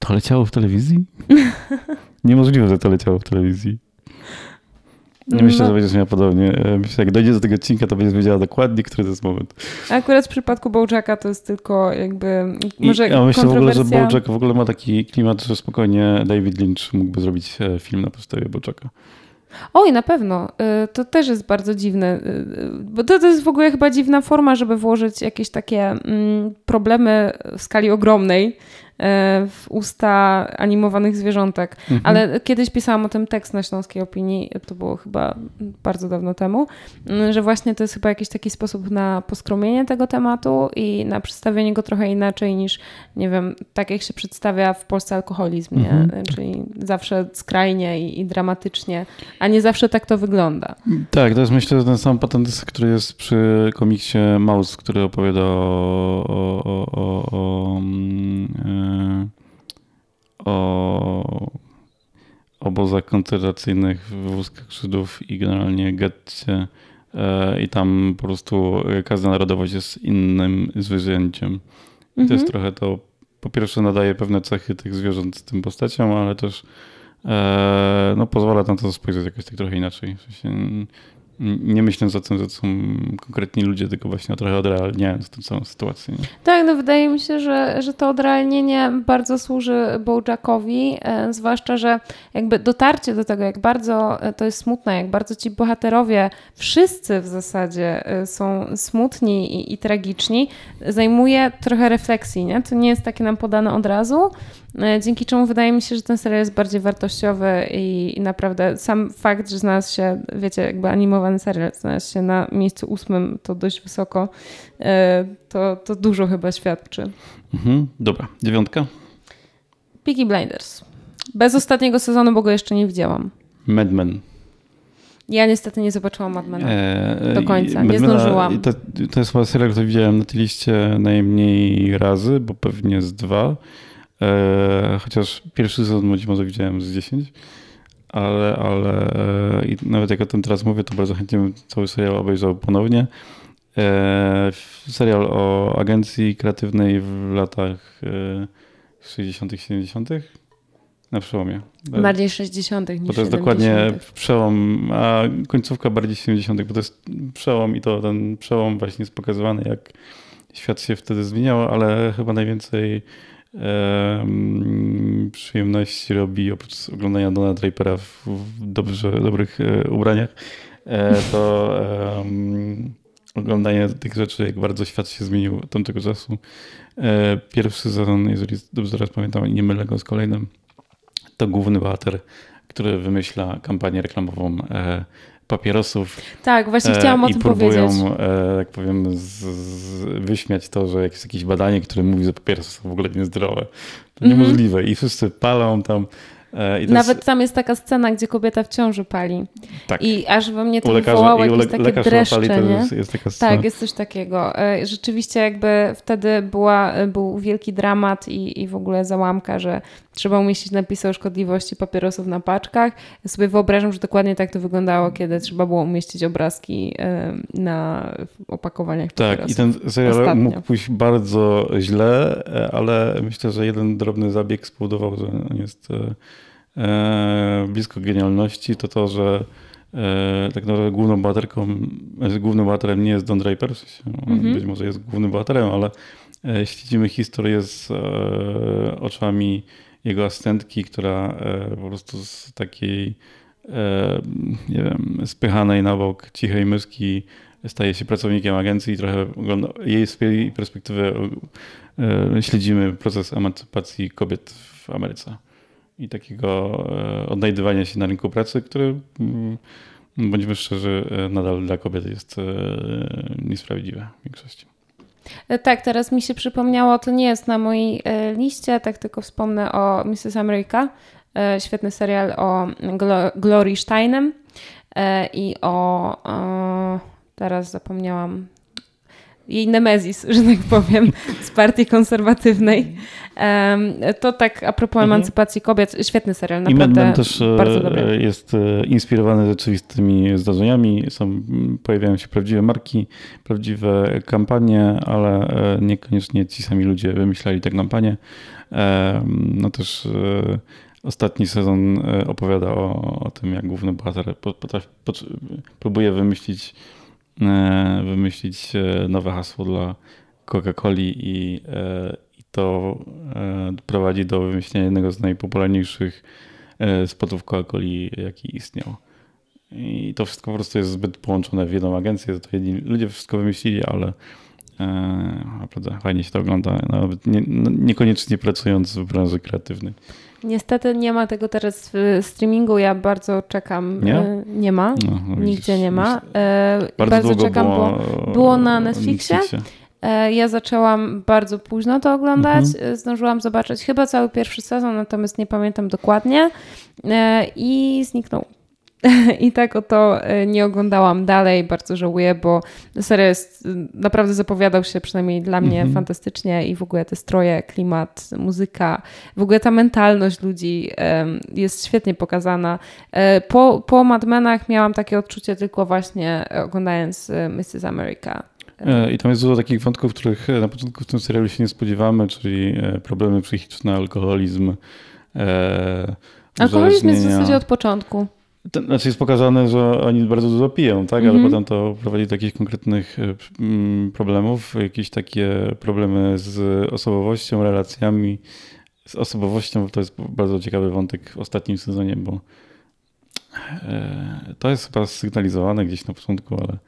to leciało w telewizji? Niemożliwe, że to leciało w telewizji. Nie myślę, No. że będziesz miała podobnie. E, Myślę, jak dojdzie do tego odcinka, to będziesz wiedziała dokładnie, który to jest moment. A Akurat w przypadku Bojacka to jest tylko jakby I, może ja myślę w ogóle, że Bojack w ogóle ma taki klimat, że spokojnie David Lynch mógłby zrobić e, film na podstawie Bojacka. Oj, na pewno. Y, to też jest bardzo dziwne, bo to, to jest w ogóle chyba dziwna forma, żeby włożyć jakieś takie mm, problemy w skali ogromnej E, w usta animowanych zwierzątek. Mhm. Ale kiedyś pisałam o tym tekst na Śląskiej Opinii, to było chyba bardzo dawno temu, mm, że właśnie to jest chyba jakiś taki sposób na poskromienie tego tematu i na przedstawienie go trochę inaczej niż, nie wiem, tak jak się przedstawia w Polsce alkoholizm, mhm. nie? czyli zawsze skrajnie i, i, dramatycznie, a nie zawsze tak to wygląda. Tak, to jest myślę ten sam patent, który jest przy komiksie Maus, który opowiada o, o, o, o, o o obozach koncentracyjnych w wózkach Żydów i generalnie getcie e, i tam po prostu każda narodowość jest innym zwierzęciem. I to jest mhm. trochę to, po pierwsze nadaje pewne cechy tych zwierząt tym postaciom, ale też e, no, pozwala na to spojrzeć jakoś tak trochę inaczej. W sensie, nie myśląc o tym, że są konkretni ludzie, tylko właśnie trochę odrealniając tę całą sytuację. Nie? Tak, no wydaje mi się, że, że to odrealnienie bardzo służy Bojackowi, e, zwłaszcza, że jakby dotarcie do tego, jak bardzo e, to jest smutne, jak bardzo ci bohaterowie, wszyscy w zasadzie e, są smutni i, i tragiczni, zajmuje trochę refleksji, nie? To nie jest takie nam podane od razu, dzięki czemu wydaje mi się, że ten serial jest bardziej wartościowy i, i, naprawdę sam fakt, że znalazł się, wiecie, jakby animowany serial, znalazł się na miejscu ósmym, to dość wysoko, e, to, to dużo chyba świadczy. Mhm, dobra, dziewiątka? Peaky Blinders. Bez ostatniego sezonu, bo go jeszcze nie widziałam. Mad Men. Ja niestety nie zobaczyłam Mad Mena eee, do końca, nie zdążyłam. To, to jest chyba serial, który widziałem na tej liście najmniej razy, bo pewnie z dwa. E, chociaż pierwszy sezon być może widziałem z 10, ale, ale e, i nawet jak o tym teraz mówię, to bardzo chętnie bym cały serial obejrzał ponownie. E, serial o agencji kreatywnej w latach 60., 70. Na przełomie. Bardziej 60. niż Bo to jest 70. dokładnie przełom, a końcówka bardziej 70., bo to jest przełom i to ten przełom właśnie jest pokazywany, jak świat się wtedy zmieniał, ale chyba najwięcej przyjemności robi oprócz oglądania Dona Drapera w, dobrze, dobrych e, ubraniach, e, to oglądanie tych rzeczy, jak bardzo świat się zmienił od tamtego czasu. E, pierwszy sezon, jeżeli dobrze teraz pamiętam i nie mylę go z kolejnym, to główny bohater, który wymyśla kampanię reklamową papierosów. Tak, właśnie chciałam o tym próbują, powiedzieć. E, jak powiem, z, z, wyśmiać to, że jest jakieś badanie, które mówi, że papierosy są w ogóle niezdrowe. To mm -hmm. niemożliwe. I wszyscy palą tam. E, Nawet jest... tam jest taka scena, gdzie kobieta w ciąży pali. Tak. I aż we mnie to wywołało jakieś takie dreszcze, pali, nie? Jest, jest taka scena. Tak, jest coś takiego. E, rzeczywiście jakby wtedy była, był wielki dramat i, i w ogóle załamka, że trzeba umieścić napisy o szkodliwości papierosów na paczkach. Ja sobie wyobrażam, że dokładnie tak to wyglądało, kiedy trzeba było umieścić obrazki na opakowaniach papierosów. Tak, i ten serial Ostatnio. mógł pójść bardzo źle, e, ale myślę, że jeden drobny zabieg spowodował, że on jest e, e, blisko genialności, to to, że tak naprawdę główną bohaterką, głównym bohaterem nie jest Don Draper, mhm. być może jest głównym bohaterem, ale śledzimy historię z oczami jego asystentki, która e, po prostu z takiej, e, nie wiem, spychanej na bok cichej myszki staje się pracownikiem agencji i trochę jej z jej perspektywy e, śledzimy proces emancypacji kobiet w Ameryce i takiego odnajdywania się na rynku pracy, który mm, bądźmy szczerzy, nadal dla kobiet jest niesprawiedliwe w większości. E, tak, teraz mi się przypomniało, to nie jest na mojej e, liście, tak tylko wspomnę o Mrs. America. E, świetny serial o Glory Steinem i o, teraz zapomniałam jej nemezis, że tak powiem, z partii konserwatywnej. To tak a propos mhm. emancypacji kobiet, świetny serial, naprawdę I też bardzo dobry. jest inspirowany rzeczywistymi zdarzeniami, są, pojawiają się prawdziwe marki, prawdziwe kampanie, ale e, niekoniecznie ci sami ludzie wymyślali te kampanie. No też e, ostatni sezon e, opowiada o, o tym, jak główny bohater próbuje wymyślić E, wymyślić e, nowe hasło dla Coca-Coli i, e, i to prowadzi do wymyślenia jednego z najpopularniejszych spotów Coca-Coli, jaki istniał. I to wszystko po prostu jest zbyt połączone w jedną agencję. To jedni ludzie wszystko wymyślili, ale e, naprawdę fajnie się to ogląda, nawet nie, no, niekoniecznie pracując w branży kreatywnej. Niestety nie ma tego teraz w streamingu. Ja bardzo czekam. Nie? E, Nie ma. No, no Nigdzie nie ma. E, Bardzo, Bardzo, czekam, było, bo było na Netflixie. E, Ja zaczęłam bardzo późno to oglądać. Mhm. Zdążyłam zobaczyć chyba cały pierwszy sezon, natomiast nie pamiętam dokładnie. I zniknął. I tak oto e, nie oglądałam dalej. Bardzo żałuję, bo seria jest, e, naprawdę zapowiadał się przynajmniej dla mnie Mhm. fantastycznie i w ogóle te stroje, klimat, muzyka, w ogóle ta mentalność ludzi jest świetnie pokazana. E, Po, po Mad Menach miałam takie odczucie tylko właśnie oglądając Mrs. America. I tam jest dużo takich wątków, których na początku w tym serialu się nie spodziewamy, czyli problemy psychiczne, alkoholizm. Alkoholizm jest w zasadzie od początku. To znaczy jest pokazane, że oni bardzo dużo piją, tak? Ale Mhm. potem to prowadzi do jakichś konkretnych e, mm, problemów, jakieś takie problemy z osobowością, relacjami z osobowością. To jest bardzo ciekawy wątek w ostatnim sezonie, bo e, to jest chyba sygnalizowane gdzieś na początku, ale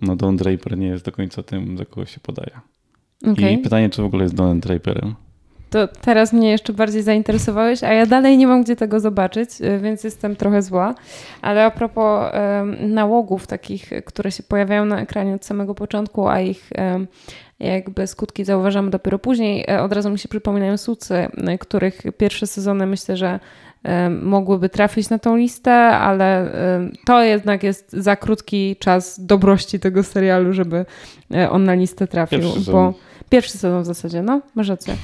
no Don Draper nie jest do końca tym, za kogo się podaje. Okej. I pytanie, czy w ogóle jest Donem Draperem? To teraz mnie jeszcze bardziej zainteresowałeś, a ja dalej nie mam gdzie tego zobaczyć, y, więc jestem trochę zła. Ale a propos nałogów takich, y, które się pojawiają na ekranie od samego początku, a ich jakby skutki zauważamy dopiero później, e, od razu mi się przypominają Sucy, y, których pierwsze sezony myślę, że mogłyby trafić na tą listę, ale to jednak jest za krótki czas dobrości tego serialu, żeby e, on na listę trafił. Pierwszy sezon. bo Pierwszy sezon w zasadzie, no, masz rację.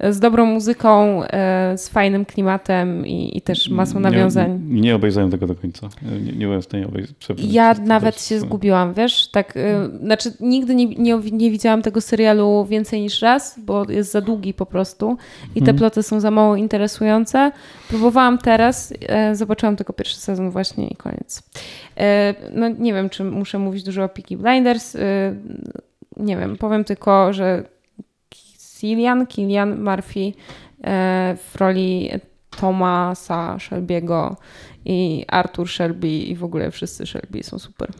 Z dobrą muzyką, e, z fajnym klimatem i, i też masą nawiązań. Nie, nie obejrzałem tego do końca. Nie, nie byłem w stanie obejrzeć. Ja nawet się zgubiłam, wiesz, tak, e, znaczy nigdy nie, nie, nie widziałam tego serialu więcej niż raz, bo jest za długi po prostu i te Mhm. ploty są za mało interesujące. Próbowałam teraz, e, zobaczyłam tylko pierwszy sezon właśnie i koniec. No nie wiem, czy muszę mówić dużo o Peaky Blinders, nie wiem, powiem tylko, że Cillian, Killian Murphy e, w roli Thomasa Shelby'ego i Arthur Shelby i w ogóle wszyscy Shelby są super.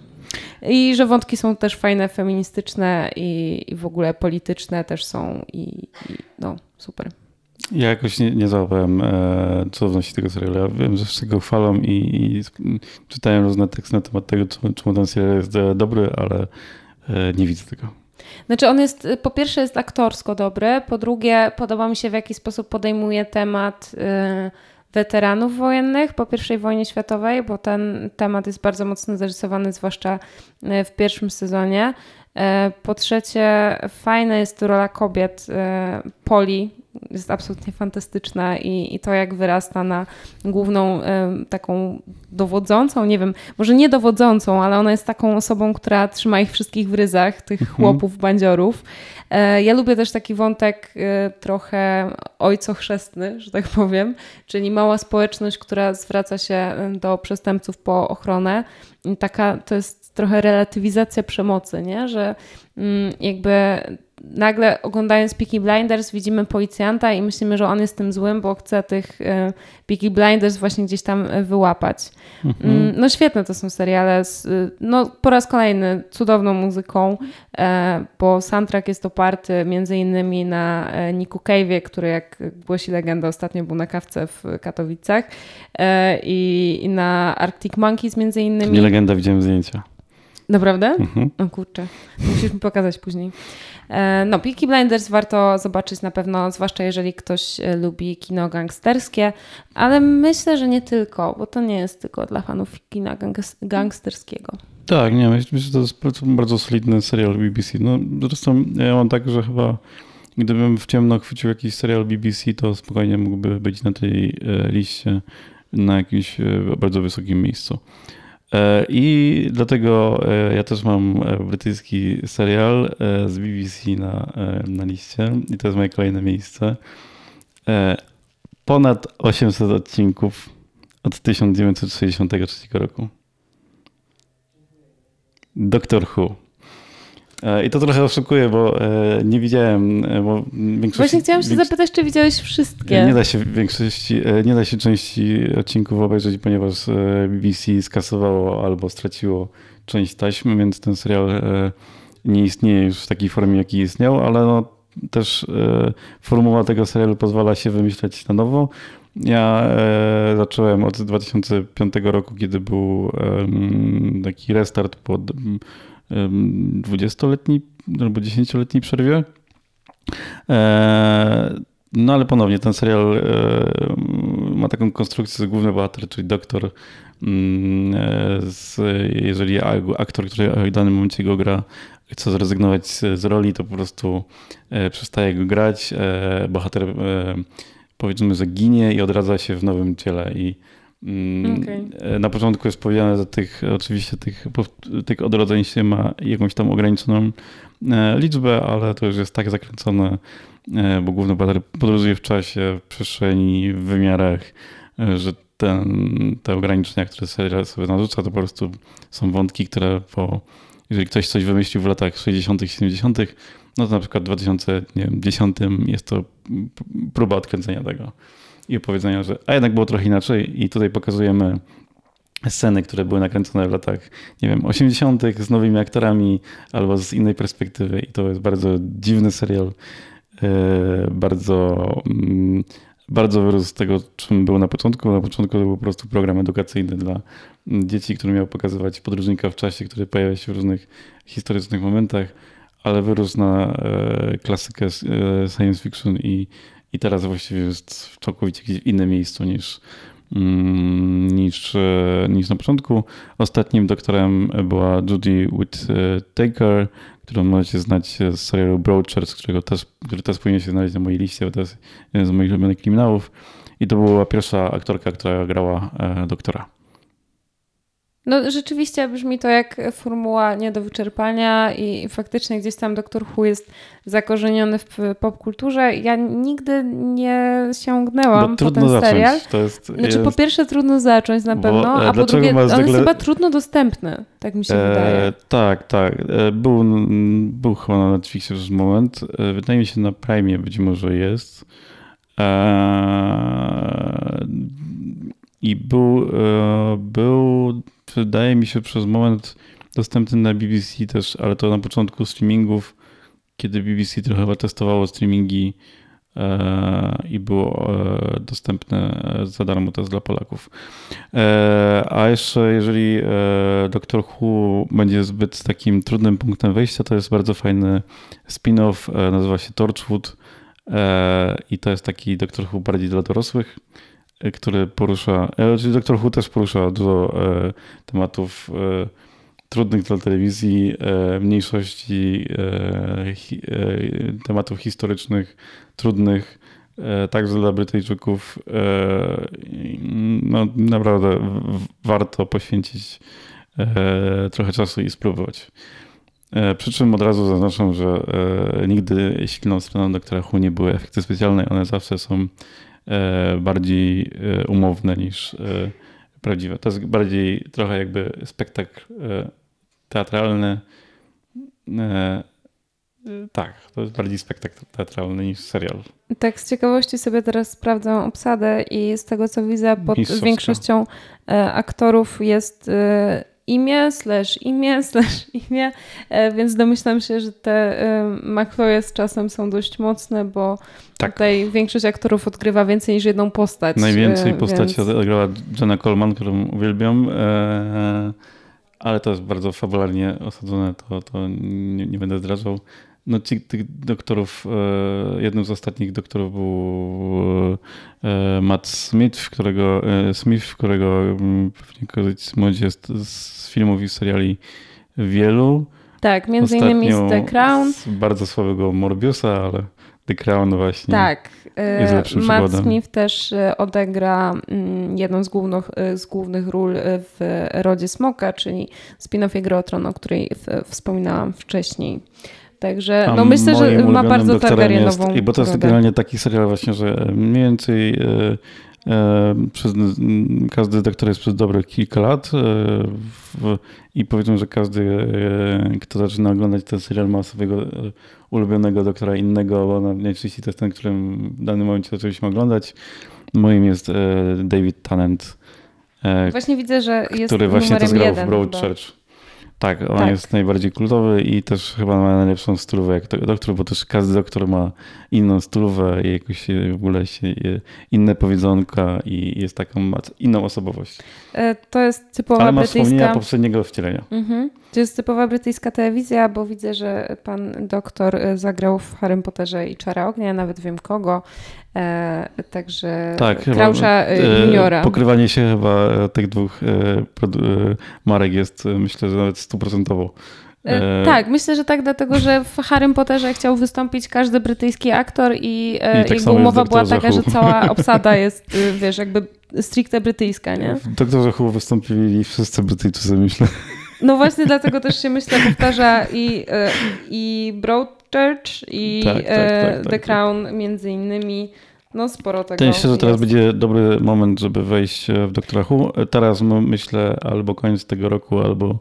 I że wątki są też fajne, feministyczne i, i w ogóle polityczne też są i, i no super. Ja jakoś nie, nie załapałem e, cudowności tego serialu. Ja wiem, że wszyscy go chwalą i, i czytałem różne teksty na temat tego, czemu, czemu ten serial jest e, dobry, ale e, nie widzę tego. Znaczy on jest, po pierwsze jest aktorsko dobry, po drugie podoba mi się w jaki sposób podejmuje temat y, weteranów wojennych po I wojnie światowej, bo ten temat jest bardzo mocno zarysowany, zwłaszcza y, w pierwszym sezonie. Y, Po trzecie fajna jest rola kobiet. y, Poli jest absolutnie fantastyczna i, i to jak wyrasta na główną y, taką dowodzącą, nie wiem, może nie dowodzącą, ale ona jest taką osobą, która trzyma ich wszystkich w ryzach, tych chłopów, bandziorów. E, Ja lubię też taki wątek e, trochę ojcochrzestny, że tak powiem, czyli mała społeczność, która zwraca się e, do przestępców po ochronę. Taka to jest trochę relatywizacja przemocy, nie? że mm, jakby nagle oglądając Peaky Blinders widzimy policjanta i myślimy, że on jest tym złym, bo chce tych e, Peaky Blinders właśnie gdzieś tam e, wyłapać. Mm, No świetne to są seriale, z, y, no po raz kolejny cudowną muzyką, e, bo soundtrack jest oparty między innymi na e, Niku Cave'ie, który jak głosi legenda ostatnio był na kawce w Katowicach e, i, na Arctic Monkeys między innymi. nie legenda, widziałem zdjęcia. Naprawdę? Mhm. O kurczę, musisz mi pokazać później. E, No, Peaky Blinders warto zobaczyć na pewno, zwłaszcza jeżeli ktoś e, lubi kino gangsterskie, ale myślę, że nie tylko, bo to nie jest tylko dla fanów kina gangs- gangsterskiego. Tak, nie, myślę, że to jest bardzo, solidny serial BBC. No, zresztą ja mam tak, że chyba gdybym w ciemno chwycił jakiś serial BBC, to spokojnie mógłby być na tej e, liście na jakimś e, bardzo wysokim miejscu. E, I dlatego e, ja też mam e, brytyjski serial z BBC na, na liście i to jest moje kolejne miejsce. Ponad 800 odcinków od 1963 roku. Doctor Who. I to trochę oszukuje, bo nie widziałem, bo większość... Właśnie chciałam się większość... zapytać, czy widziałeś wszystkie? Nie da się większości, nie da się części odcinków obejrzeć, ponieważ BBC skasowało albo straciło część taśmy, więc ten serial nie istnieje już w takiej formie, jaki istniał, ale no, też formuła tego serialu pozwala się wymyślać na nowo. Ja e, zacząłem od 2005 roku, kiedy był e, taki restart po 20-letniej albo 10-letniej przerwie. E, no ale ponownie ten serial e, ma taką konstrukcję, główny bohater, czyli doktor, mm, e, z, jeżeli aktor, który w danym momencie go gra, chce zrezygnować z, roli, to po prostu przestaje go grać. Bohater powiedzmy, że ginie i odradza się w nowym ciele. I okay. na początku jest powiedziane, że tych, oczywiście tych, tych odrodzeń się ma jakąś tam ograniczoną e, liczbę, ale to już jest tak zakręcone, e, bo główny bohater podróżuje w czasie, w przestrzeni, w wymiarach, e, że ten, te ograniczenia, które serial sobie narzuca, to po prostu są wątki, które po, jeżeli ktoś coś wymyślił w latach 60., 70., no to na przykład w 2010 jest to próba odkręcenia tego i opowiedzenia, że a jednak było trochę inaczej i tutaj pokazujemy sceny, które były nakręcone w latach, nie wiem, 80. z nowymi aktorami albo z innej perspektywy i to jest bardzo dziwny serial, e, bardzo mm, bardzo wyrósł z tego, czym był na początku. Na początku to był po prostu program edukacyjny dla dzieci, który miał pokazywać podróżnika w czasie, który pojawia się w różnych historycznych momentach ale wyrósł na e, klasykę e, science fiction i, i teraz właściwie jest w całkowicie gdzieś innym miejscu niż, mm, niż, e, niż na początku. Ostatnim doktorem była Judy Whittaker, którą możecie znać z serialu Broadchurch, którego też, który też powinien się znaleźć na mojej liście, bo to jest jeden z moich ulubionych kryminałów. I to była pierwsza aktorka, która grała doktora. No rzeczywiście brzmi to jak formuła nie do wyczerpania i faktycznie gdzieś tam Doktor Who jest zakorzeniony w popkulturze. Ja nigdy nie sięgnęłam po ten zacząć. serial. To jest, znaczy jest... po pierwsze trudno zacząć na pewno, Bo, e, a po drugie on jest chyba trudno dostępny, tak mi się e, wydaje. Tak, tak. E, był, był chyba na Netflixie przez moment. E, wydaje mi się na Prime być może jest. E, I był, był wydaje mi się przez moment dostępny na BBC też, ale to na początku streamingów, kiedy BBC trochę testowało streamingi e, i było e, dostępne za darmo też dla Polaków. E, a jeszcze jeżeli Doctor Who będzie zbyt takim trudnym punktem wejścia, to jest bardzo fajny spin-off, nazywa się Torchwood i to jest taki Doctor Who bardziej dla dorosłych który porusza, e, czyli Doktor Who też porusza dużo e, tematów e, trudnych dla telewizji, mniejszości tematów historycznych, trudnych, także dla Brytyjczyków. No, naprawdę warto poświęcić trochę czasu i spróbować. Przy czym od razu zaznaczam, że nigdy silną stroną doktora Who nie były efekty specjalne, one zawsze są E, bardziej e, umowne niż e, prawdziwe. To jest bardziej trochę jakby spektakl teatralny. Tak, to jest bardziej spektakl teatralny niż serial. Tak, z ciekawości sobie teraz sprawdzam obsadę i z tego co widzę, pod większością aktorów jest imię, slash imię, slash imię, e, więc domyślam się, że te makroje z czasem są dość mocne, bo tak. tutaj większość aktorów odgrywa więcej niż jedną postać. Najwięcej e, postaci więc... odgrała Jenna Coleman, którą uwielbiam, e, ale to jest bardzo fabularnie osadzone, to, to nie, nie będę zdradzał. No ci, tych doktorów, e, jednym z ostatnich doktorów był e, Matt Smith, którego, e, Smith, którego mm, pewnie młodzi jest z filmów i seriali wielu. Tak, między Ostatnio innymi z The Crown. Z bardzo słabego Morbiusa, ale The Crown właśnie tak. jest lepszym Matt przykładem. Smith też odegra mm, jedną z głównych, z głównych ról w Rodzie Smoka, czyli spin-off Gra o Tron, o której wspominałam wcześniej. Także no myślę, że ma bardzo targaryenową I bo to jest generalnie taki serial właśnie, że mniej więcej e, E, przez, każdy doktor jest przez dobrych kilka lat e, w, i powiedzmy, że każdy, e, kto zaczyna oglądać ten serial, ma swojego ulubionego doktora innego, bo najczęściej to jest ten, którym w danym momencie zaczęliśmy oglądać. Moim jest David Tennant. Właśnie widzę, że jest Który właśnie to zgrał jeden, w Broadchurch. Tak, on tak. jest najbardziej kultowy i też chyba ma najlepszą stylówę jak doktor, bo też każdy doktor ma inną stylówę i jakoś w ogóle się, inne powiedzonka i jest taką, inną osobowość. E, to jest typowa Ale ma brytyjska... wspomnienia poprzedniego wcielenia. Mhm. To jest typowa brytyjska telewizja, bo widzę, że pan doktor e, zagrał w Harrym Potterze i Czara Ognia, nawet wiem kogo. E, także tak, Krausza chyba, e, juniora. Pokrywanie się chyba tych dwóch marek jest myślę, że nawet stuprocentowo. E, tak, myślę, że tak, dlatego że w Harrym Potterze chciał wystąpić każdy brytyjski aktor i, e, I tak jego umowa była taka, że cała obsada jest, wiesz, jakby stricte brytyjska, nie? W Doktorze Who wystąpili wszyscy Brytyjczycy, myślę. No właśnie dlatego też się myślę powtarza i, i Broadchurch i tak, tak, tak, tak, The Crown między innymi. No sporo tego. To myślę, że teraz jest. będzie dobry moment, żeby wejść w Doktora Who. Teraz myślę albo koniec tego roku, albo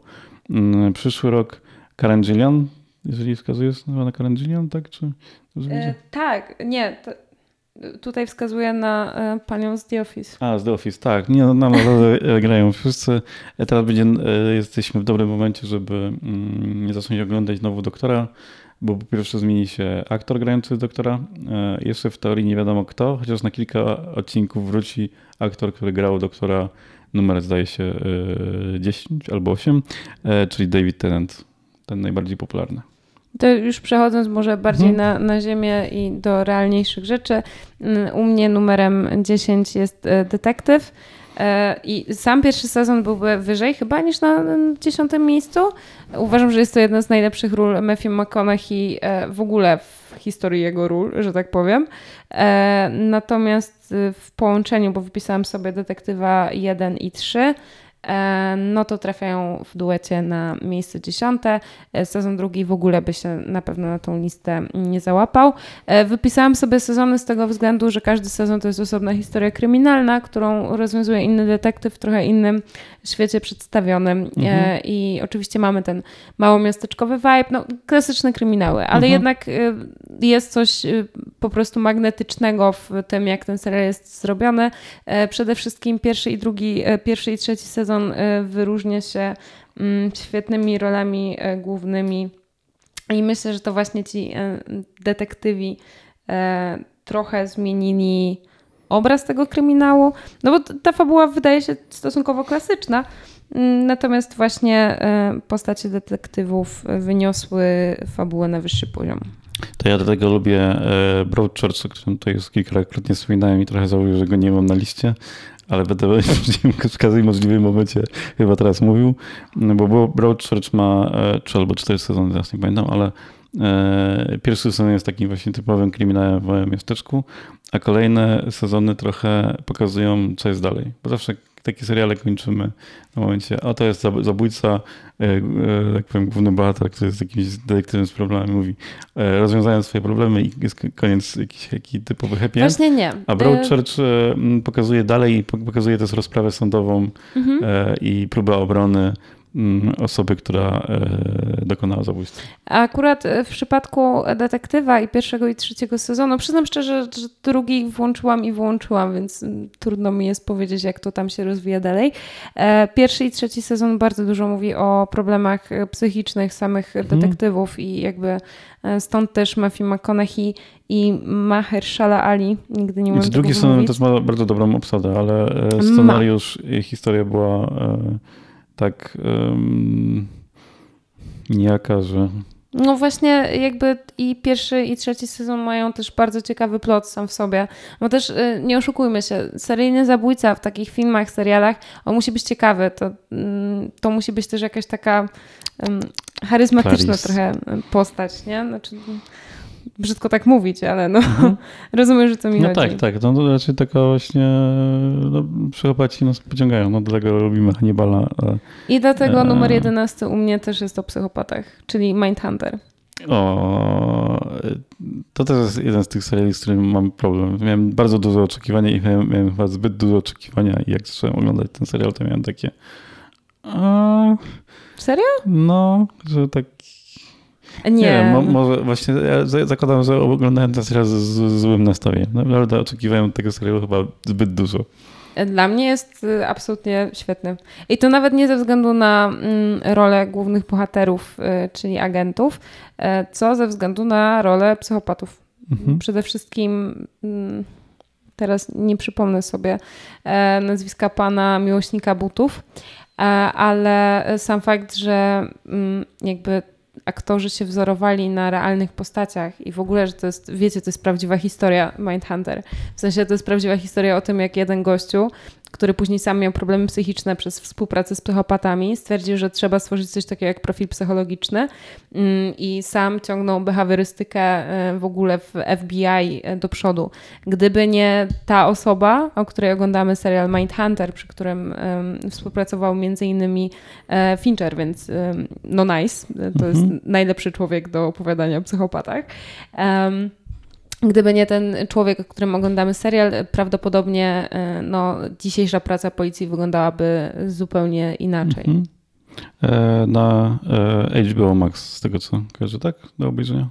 mm, przyszły rok. Karen Gillian, jeżeli wskazujesz na Karen Gillian, tak? Czy, e, tak, nie. Tutaj wskazuję na e, panią z The Office. A, z The Office, tak. Nie, no, naprawdę grają wszyscy. E, teraz będzie, e, jesteśmy w dobrym momencie, żeby mm, nie zacząć oglądać znowu doktora, bo po pierwsze zmieni się aktor grający doktora. Jeszcze w teorii nie wiadomo kto, chociaż na kilka odcinków wróci aktor, który grał doktora numer zdaje się 10 albo 8, czyli David Tennant, ten najbardziej popularny. To już przechodząc może bardziej hmm. na, na ziemię i do realniejszych rzeczy, mm, u mnie numerem 10 jest e, Detektyw. E, I sam pierwszy sezon byłby wyżej chyba niż na dziesiątym miejscu. Uważam, że jest to jedna z najlepszych ról Matthew McConaughey e, w ogóle w historii jego ról, że tak powiem. Natomiast w połączeniu, bo wypisałam sobie detektywa 1 i 3, E, no to trafiają w duecie na miejsce dziesiąte. E, sezon drugi w ogóle by się na pewno na tą listę nie załapał. E, wypisałam sobie sezony z tego względu, że każdy sezon to jest osobna historia kryminalna, którą rozwiązuje inny detektyw w trochę innym świecie przedstawionym. Mhm. I oczywiście mamy ten małomiasteczkowy vibe, no klasyczne kryminały, ale mhm. jednak jest coś po prostu magnetycznego w tym, jak ten serial jest zrobiony. Przede wszystkim pierwszy i drugi, pierwszy i trzeci sezon sezon y, wyróżnia się mm, świetnymi rolami y, głównymi. I myślę, że to właśnie ci y, detektywi trochę zmienili obraz tego kryminału. No bo ta fabuła wydaje się stosunkowo klasyczna. Mm, natomiast właśnie postacie detektywów wyniosły fabułę na wyższy poziom. To ja do tego lubię Broadchurch, o którym tutaj już kilkakrotnie wspominałem i trochę żałuję, że go nie mam na liście, ale będę w każdym możliwym momencie chyba teraz mówił, bo Broadchurch ma trzy albo cztery sezony, teraz nie pamiętam, ale e, pierwszy sezon jest takim właśnie typowym kryminałem w miasteczku, a kolejne sezony trochę pokazują, co jest dalej. Bo zawsze takie seriale kończymy w momencie, a to jest zabójca, e, e, tak powiem, główny bohater, który jest jakimś detektywem z problemami, mówi, e, rozwiązają swoje problemy i jest koniec jakiś taki typowy happy end. Właśnie nie. A Broadchurch pokazuje dalej pokazuje też rozprawę sądową mhm. i próbę obrony osoby, która e, dokonała zabójstwa. A akurat e, w przypadku detektywa i pierwszego i trzeciego sezonu, przyznam szczerze, że drugi włączyłam i wyłączyłam, więc mm, trudno mi jest powiedzieć, jak to tam się rozwija dalej. E, pierwszy i trzeci sezon bardzo dużo mówi o problemach psychicznych samych mhm. detektywów i jakby stąd też Matthew McConaughey i Mahershala Ali. Nigdy nie mówię Drugi sezon też ma bardzo dobrą obsadę, ale scenariusz ma. i historia była tak um, niejaka, że. No właśnie, jakby i pierwszy, i trzeci sezon mają też bardzo ciekawy plot sam w sobie. Bo też y, nie oszukujmy się, seryjny zabójca w takich filmach, serialach, on musi być ciekawy. To, mm, to musi być też jakaś taka um, charyzmatyczna Clarice. trochę postać, nie? Znaczy, brzydko tak mówić, ale no mhm. rozumiem, że co mi no chodzi. tak, tak. No to raczej taka właśnie no, psychopaci nas pociągają. No dlatego lubimy Hannibala. I dlatego e... numer 11 u mnie też jest o psychopatach, czyli Mindhunter. O, to też jest jeden z tych seriali, z którym mam problem. Miałem bardzo dużo oczekiwania i miałem, miałem chyba zbyt dużo oczekiwania i jak zacząłem oglądać ten serial, to miałem takie a, Serio? no, że tak Nie. nie mo, może właśnie ja za- zakładam, że oglądałem ten serial z, z złym nastawieniem. Naprawdę oczekiwałem tego serialu chyba zbyt dużo. Dla mnie jest y, absolutnie świetny. I to nawet nie ze względu na mm, rolę głównych bohaterów, y, czyli agentów, y, co ze względu na rolę psychopatów. Mhm. Przede wszystkim mm, teraz nie przypomnę sobie nazwiska pana miłośnika butów, ale sam fakt, że mm, jakby aktorzy się wzorowali na realnych postaciach i w ogóle, że to jest, wiecie, to jest prawdziwa historia Mindhunter. W sensie to jest prawdziwa historia o tym, jak jeden gościu, który później sam miał problemy psychiczne przez współpracę z psychopatami, stwierdził, że trzeba stworzyć coś takiego jak profil psychologiczny mm, i sam ciągnął behawiorystykę e, w ogóle w FBI e, do przodu. Gdyby nie ta osoba, o której oglądamy serial Mindhunter, przy którym współpracował między innymi e, Fincher, więc no nice, to jest najlepszy człowiek do opowiadania o psychopatach. Em, Gdyby nie ten człowiek, o którym oglądamy serial, prawdopodobnie e, no, dzisiejsza praca policji wyglądałaby zupełnie inaczej. Mhm. E, na e, HBO Max, z tego co kojarzę, tak? Do obejrzenia?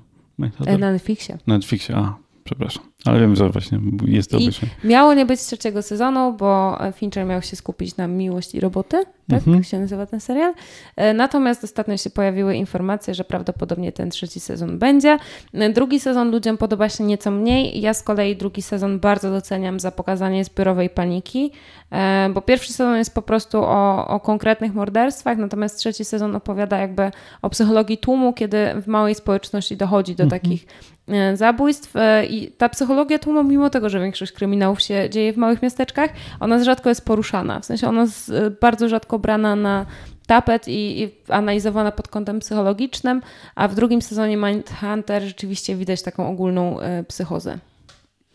E, Na Netflixie. Na Netflixie, a, przepraszam. Ale wiem, że właśnie jest do I obejrzenia. miało nie być trzeciego sezonu, bo Fincher miał się skupić na miłość i roboty, tak Mhm. się nazywa ten serial. E, Natomiast ostatnio się pojawiły informacje, że prawdopodobnie ten trzeci sezon będzie. E, Drugi sezon ludziom podoba się nieco mniej. Ja z kolei drugi sezon bardzo doceniam za pokazanie zbiorowej paniki, e, bo pierwszy sezon jest po prostu o, o konkretnych morderstwach, natomiast trzeci sezon opowiada jakby o psychologii tłumu, kiedy w małej społeczności dochodzi do takich e, zabójstw i ta psychologia tłumu, mimo tego, że większość kryminałów się dzieje w małych miasteczkach, ona rzadko jest poruszana. W sensie ona bardzo rzadko brana na tapet i, i analizowana pod kątem psychologicznym, a w drugim sezonie Mindhunter rzeczywiście widać taką ogólną e, psychozę.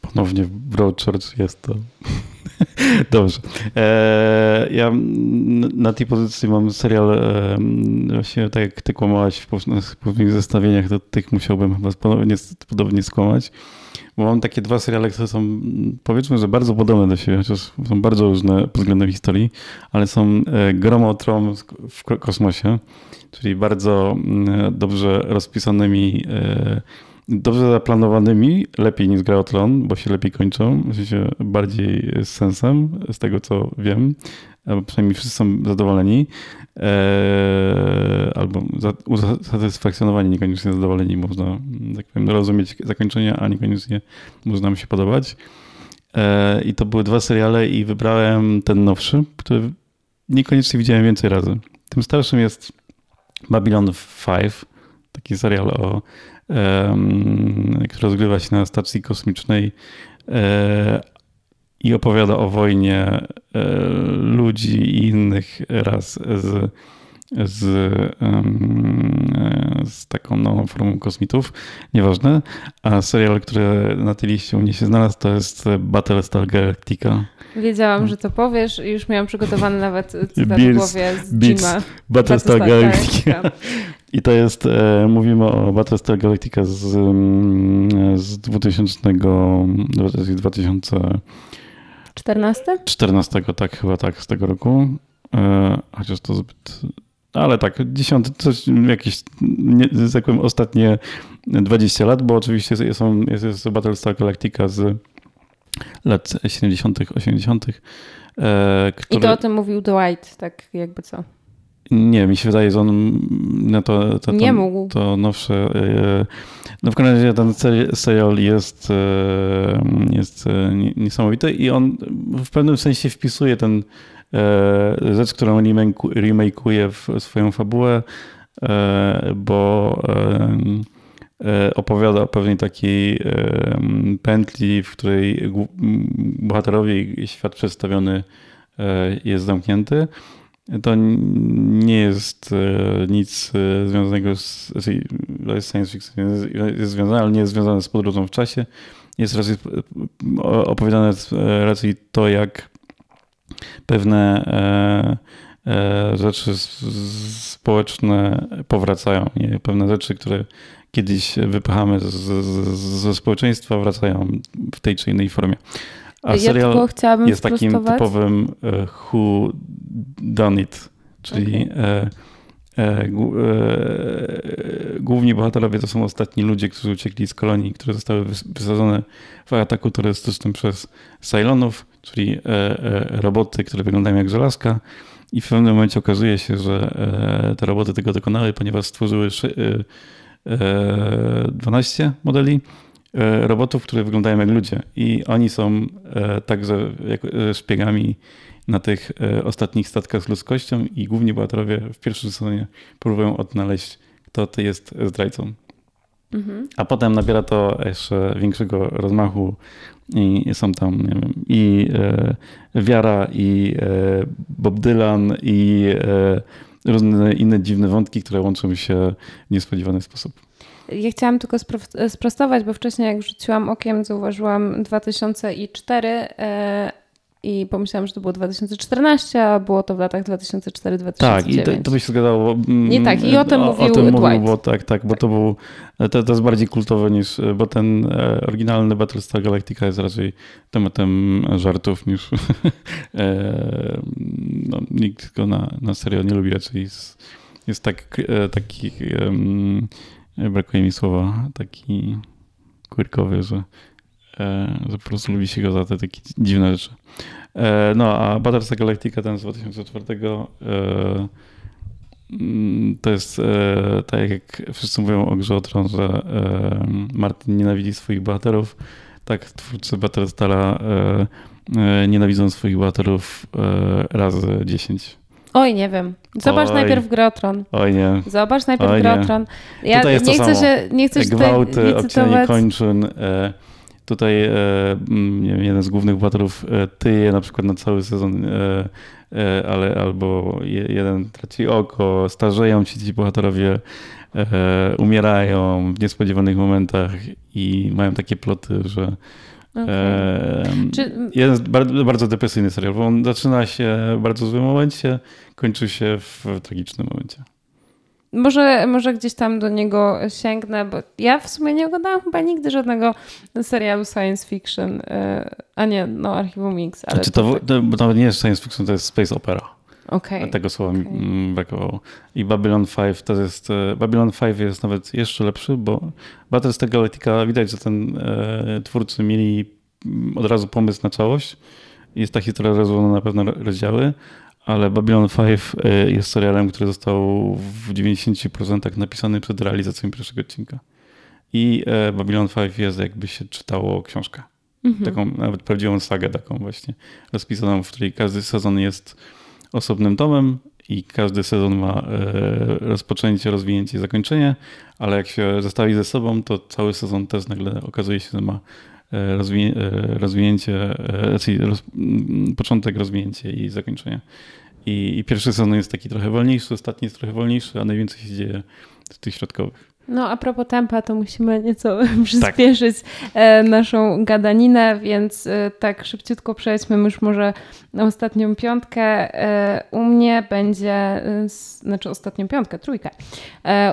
Ponownie Broadchurch jest to. Dobrze. E, ja na tej pozycji mam serial, e, właśnie tak jak ty kłamałaś w pewnych zestawieniach, to tych musiałbym chyba ponownie, podobnie skłamać. Bo mam takie dwa seriale, które są powiedzmy, że bardzo podobne do siebie, chociaż są bardzo różne pod względem historii, ale są e, Gromotron w ko- kosmosie, czyli bardzo mm, dobrze rozpisanymi e, dobrze zaplanowanymi, lepiej niż Gra Tron, bo się lepiej kończą, w sensie bardziej z sensem, z tego co wiem, przynajmniej wszyscy są zadowoleni, eee, albo usatysfakcjonowani, niekoniecznie zadowoleni, można, tak powiem, rozumieć zakończenie, a niekoniecznie można mi się podobać. Eee, I to były dwa seriale i wybrałem ten nowszy, który niekoniecznie widziałem więcej razy. Tym starszym jest Babylon 5, taki serial o em, który rozgrywa się na stacji kosmicznej e, i opowiada o wojnie e, ludzi i innych ras z, z, e, z taką nową formą kosmitów. Nieważne. A serial, który na tej liście u mnie się znalazł, to jest Battlestar Galactica. Wiedziałam, że to powiesz i już miałam przygotowany nawet cytat w głowie z Beats Jima. Battlestar Battlestar Galactica. I to jest, e, mówimy o Battlestar Galactica z, mm, z 2000, to jest 2014, 14? tak chyba tak, z tego roku. E, chociaż to zbyt, ale tak, 10, coś, jakieś, nie, powiem, ostatnie 20 lat, bo oczywiście jest, są, jest, jest Battlestar Galactica z lat 70., 80., e, I który... to o tym mówił Dwight, tak jakby co. Nie, mi się wydaje, że on no to, to, to, Nie mógł. To nowsze. e, No w każdym razie ten seri- serial jest, e, jest e, nie- niesamowity i on w pewnym sensie wpisuje ten e, rzecz, którą remake'u- remake'uje w swoją fabułę, e, bo e, e, opowiada o pewnej takiej e, pętli, w której głó- bohaterowie i świat przedstawiony e, jest zamknięty. To nie jest e, nic e, związanego z. Jest science fiction, jest, związane, ale nie jest związane z podróżą w czasie. Jest raczej e, o- opowiedziane e, raczej to, jak pewne rzeczy społeczne powracają. Pewne rzeczy, które kiedyś wypychamy z, z, ze społeczeństwa, wracają w tej czy innej formie. A serial ja jest takim typowym who done it, czyli okay. E, e, główni bohaterowie to są ostatni ludzie, którzy uciekli z kolonii, które zostały wysadzone w ataku terrorystycznym przez Cylonów, czyli roboty, które wyglądają jak żelazka. I w pewnym momencie okazuje się, że te roboty tego dokonały, ponieważ stworzyły 12 modeli robotów, które wyglądają jak ludzie. I oni są także szpiegami na tych e, ostatnich statkach z ludzkością i głównie bohaterowie w pierwszym sezonie próbują odnaleźć, kto to jest zdrajcą. Mhm. A potem nabiera to jeszcze większego rozmachu i są tam wiem, i e, Wiara, i e, Bob Dylan, i e, różne inne dziwne wątki, które łączą się w niespodziewany sposób. Ja chciałam tylko sprostować, bo wcześniej jak rzuciłam okiem, zauważyłam 2004, i pomyślałam, że to było 2014, a było to w latach 2004-2009. Tak, i to, to by się zgadzało. Mm, Nie tak, i o tym mówił o, o tym Dwight. Mówił, bo, tak, tak, bo tak. to był, to, to jest bardziej kultowe niż, bo ten e, oryginalny Battlestar Galactica jest raczej tematem żartów niż e, no, nikt go na, na serio nie lubi, raczej jest, jest tak, e, taki, um, brakuje mi słowa, taki quirkowy, że E, że po prostu lubi się go za te takie dziwne rzeczy. E, no, a Battlestar Galactica ten z 2004 e, mm, to jest tak jak wszyscy mówią o grze o Tron, że Martin nienawidzi swoich bohaterów, tak twórcy Battlestara nienawidzą swoich bohaterów razy 10. Oj, nie wiem. Zobacz Oj. najpierw grę o Tron. Oj nie. Zobacz najpierw Oj, grę o Tron. Ja Tutaj jest nie chcę samo. się, nie chcę Gwałty, obcinanie kończyn, e, Tutaj e, mm, wiem, jeden z głównych bohaterów e, tyje na przykład na cały sezon, e, ale albo jeden traci oko, starzeją się ci bohaterowie, umierają w niespodziewanych momentach i mają takie ploty, że Okay. Czy... Jeden bardzo, bardzo depresyjny serial, bo on zaczyna się w bardzo złym momencie, kończy się w tragicznym momencie. Może, może gdzieś tam do niego sięgnę, bo ja w sumie nie oglądałam chyba nigdy żadnego serialu science fiction, e, a nie, no Archiwum Mix. Ale znaczy to, to, to nawet nie jest science fiction, to jest space opera. Okay. Tego słowa okay. mi brakowało. I Babylon 5 to jest. E, Babylon 5 jest nawet jeszcze lepszy, bo Battlestar Galactica widać, że ten e, twórcy mieli od razu pomysł na całość. Jest ta historia rozłożona na pewne rozdziały, ale Babylon 5 y, jest serialem, który został w 90% napisany przed realizacją pierwszego odcinka. I e, Babylon 5 jest jakby się czytało książkę. Mhm. Taką nawet prawdziwą sagę taką właśnie rozpisaną, w której każdy sezon jest osobnym tomem i każdy sezon ma e, rozpoczęcie, rozwinięcie i zakończenie, ale jak się zestawi ze sobą, to cały sezon też nagle okazuje się, że ma e, rozwiję, rozwinięcie, czyli roz, początek, rozwinięcie i zakończenie. I, I, pierwszy sezon jest taki trochę wolniejszy, ostatni jest trochę wolniejszy, a najwięcej się dzieje w tych środkowych. No a propos tempa, to musimy nieco przyspieszyć tak. naszą gadaninę, więc e, tak szybciutko przejdźmy już może na ostatnią piątkę. E, u mnie będzie, znaczy ostatnią piątkę, trójkę.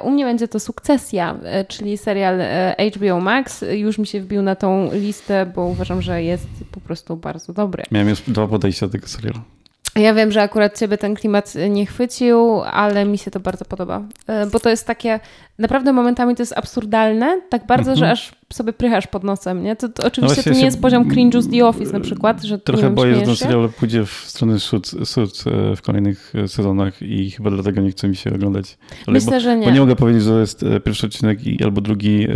U mnie będzie to Sukcesja, czyli serial HBO Max. Już mi się wbił na tą listę, bo uważam, że jest po prostu bardzo dobry. Miałem już dwa podejścia do tego serialu. Ja wiem, że akurat ciebie ten klimat nie chwycił, ale mi się to bardzo podoba. E, bo to jest takie, naprawdę momentami to jest absurdalne, tak bardzo, mm -hmm. że aż sobie prychasz pod nosem, nie? To, to oczywiście no to nie jest poziom cringe'u z The Office na przykład, że Trochę wiem, boję, że ten serial pójdzie w stronę sud e, w kolejnych e, sezonach i chyba dlatego nie chce mi się oglądać. Myślę, bo, że nie. Bo nie mogę powiedzieć, że jest pierwszy odcinek i, albo drugi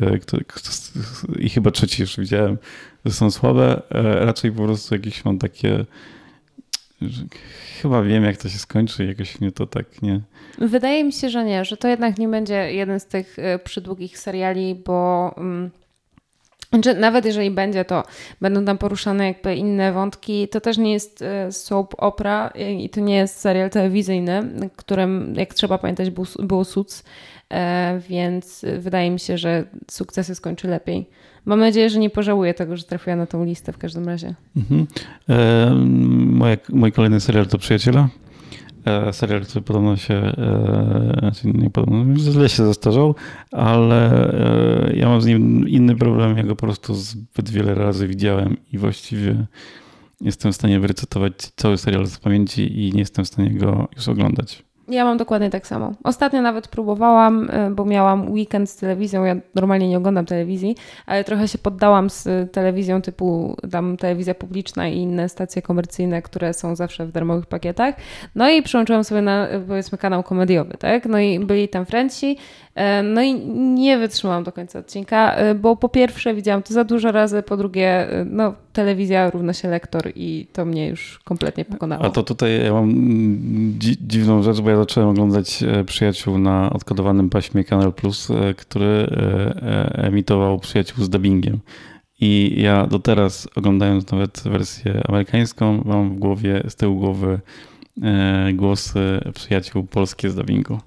i chyba trzeci już widziałem, że są słabe. Raczej po prostu jakieś mam takie Chyba wiem, jak to się skończy, jakoś mnie to tak nie. Wydaje mi się, że nie, że to jednak nie będzie jeden z tych e, przydługich seriali, bo. Um, znaczy, nawet jeżeli będzie, to będą tam poruszane jakby inne wątki. To też nie jest e, soap opera i to nie jest serial telewizyjny, którym, jak trzeba pamiętać, był, było e, więc wydaje mi się, że sukcesy skończy lepiej. Mam nadzieję, że nie pożałuję tego, że trafiła na tą listę w każdym razie. Mhm. E, moje, mój kolejny serial to Przyjaciela. e, serial, który podobno się, e, znaczy nie podobno, źle się zestarzał, ale e, ja mam z nim inny problem. Ja go po prostu zbyt wiele razy widziałem i właściwie jestem w stanie wyrecytować cały serial z pamięci i nie jestem w stanie go już oglądać. Ja mam dokładnie tak samo. Ostatnio nawet próbowałam, y, bo miałam weekend z telewizją. Ja normalnie nie oglądam telewizji, ale trochę się poddałam z telewizją typu tam telewizja publiczna i inne stacje komercyjne, które są zawsze w darmowych pakietach. No i przyłączyłam sobie na powiedzmy kanał komediowy, tak? No i byli tam Frenci. E, no i nie wytrzymałam do końca odcinka, e, bo po pierwsze widziałam to za dużo razy, po drugie, e, no telewizja równa się lektor i to mnie już kompletnie pokonało. A to tutaj ja mam dzi dziwną rzecz, bo ja zacząłem oglądać Przyjaciół na odkodowanym paśmie Kanal Plus, który emitował Przyjaciół z dubbingiem. I ja do teraz, oglądając nawet wersję amerykańską, mam w głowie, z tyłu głowy głosy przyjaciół polskie z dubbingu.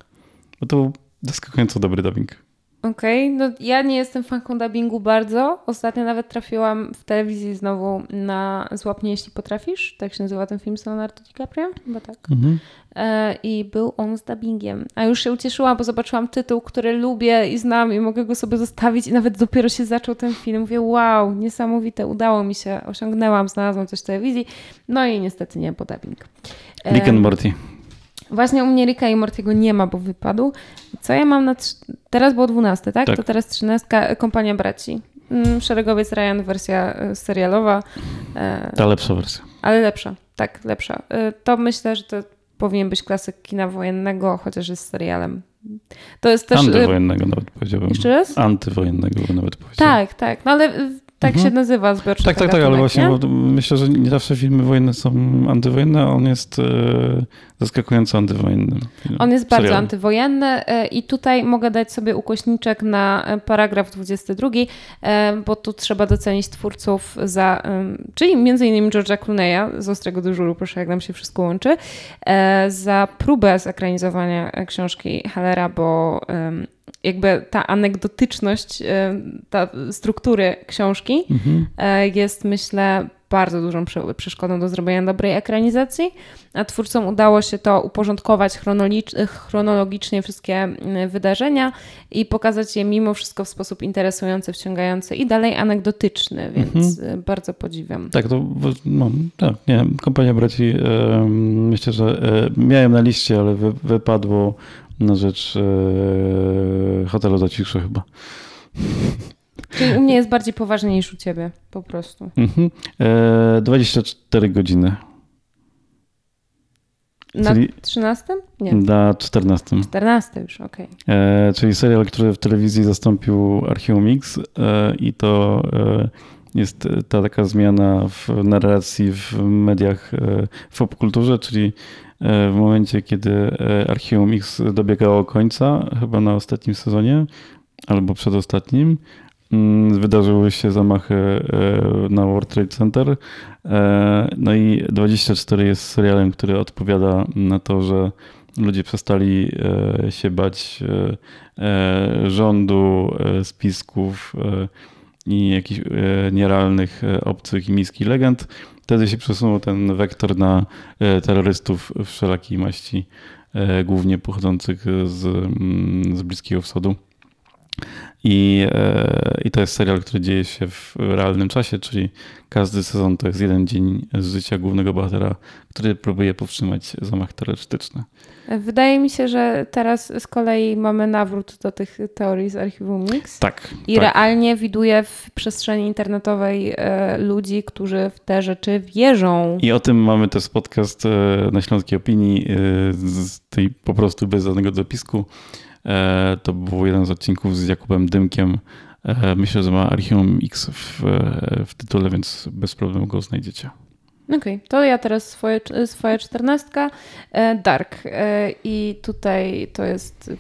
Bo to Zaskakująco dobry dubbing. Okej, okay. no ja nie jestem fanką dubbingu bardzo. Ostatnio nawet trafiłam w telewizji znowu na Złapnie jeśli potrafisz. Tak się nazywa ten film z Leonardo DiCaprio? Chyba tak. Mhm. E, I był on z dubbingiem. A już się ucieszyłam, bo zobaczyłam tytuł, który lubię i znam i mogę go sobie zostawić i nawet dopiero się zaczął ten film. Mówię, wow, niesamowite, udało mi się, osiągnęłam, znalazłam coś w telewizji. No i niestety nie po dubbing. Rick and Morty. Właśnie u mnie Rika i Mortiego nie ma, bo wypadł. Co ja mam na... Teraz było 12, tak? tak? To teraz 13. Kompania Braci. Mm, szeregowiec Ryan, wersja e, serialowa. E, Ta lepsza wersja. Ale lepsza, tak, lepsza. E, to myślę, że to powinien być klasyk kina wojennego, chociaż jest serialem. To jest też... Antywojennego nawet powiedziałbym. Jeszcze raz? Antywojennego nawet powiedziałbym. Tak, tak. No ale tak mhm. się nazywa zbiorczy Tak, tak, tak, ale właśnie myślę, że nie zawsze filmy wojenne są antywojenne, a on jest e, zaskakująco antywojenny. On jest bardzo serial. antywojenny e, i tutaj mogę dać sobie ukośniczek na e, paragraf 22, bo tu trzeba docenić twórców za, czyli między innymi George'a Clooney'a z Ostrego Dyżuru, proszę jak nam się wszystko łączy, za próbę zekranizowania książki Hallera, bo jakby ta anegdotyczność, e, ta struktury książki mhm. E, jest myślę bardzo dużą przeszkodą do zrobienia dobrej ekranizacji, a twórcom udało się to uporządkować chronologicznie wszystkie wydarzenia i pokazać je mimo wszystko w sposób interesujący, wciągający i dalej anegdotyczny, więc mhm. bardzo podziwiam. Tak, to no, tak, nie, kompania braci, e, myślę, że e, miałem na liście, ale wy, wypadło na rzecz e, hotelu za ciszy chyba. Czyli u mnie jest bardziej poważnie niż u ciebie, po prostu. Mhm. E, 24 godziny. Na czyli 13? Nie. Na 14. 14 już, okej. Okay. E, czyli serial, który w telewizji zastąpił Archium Mix e, i to e, jest ta taka zmiana w narracji w mediach, e, w popkulturze, czyli E, w momencie, kiedy e, Archium X dobiegało końca, chyba na ostatnim sezonie albo przedostatnim, mm, wydarzyły się zamachy e, na World Trade Center. No i 24 jest serialem, który odpowiada na to, że ludzie przestali się bać rządu, spisków i jakichś nierealnych, obcych i miskich legend Wtedy się przesunął ten wektor na e, terrorystów wszelakiej maści, e, głównie pochodzących z, mm, z Bliskiego Wschodu. I, e, I to jest serial, który dzieje się w realnym czasie, czyli każdy sezon to jest jeden dzień z życia głównego bohatera, który próbuje powstrzymać zamach terrorystyczny. Wydaje mi się, że teraz z kolei mamy nawrót do tych teorii z archiwum Mix. Tak. I tak. realnie widuję w przestrzeni internetowej e, ludzi, którzy w te rzeczy wierzą. I o tym mamy też podcast e, na Śląskiej Opinii z tej po prostu bez żadnego dopisku to był jeden z odcinków z Jakubem Dymkiem. E, myślę, że ma Archium X w, e, w tytule, więc bez problemu go znajdziecie. Okej, okay, to ja teraz swoje, swoja czternastka. Dark. I tutaj to jest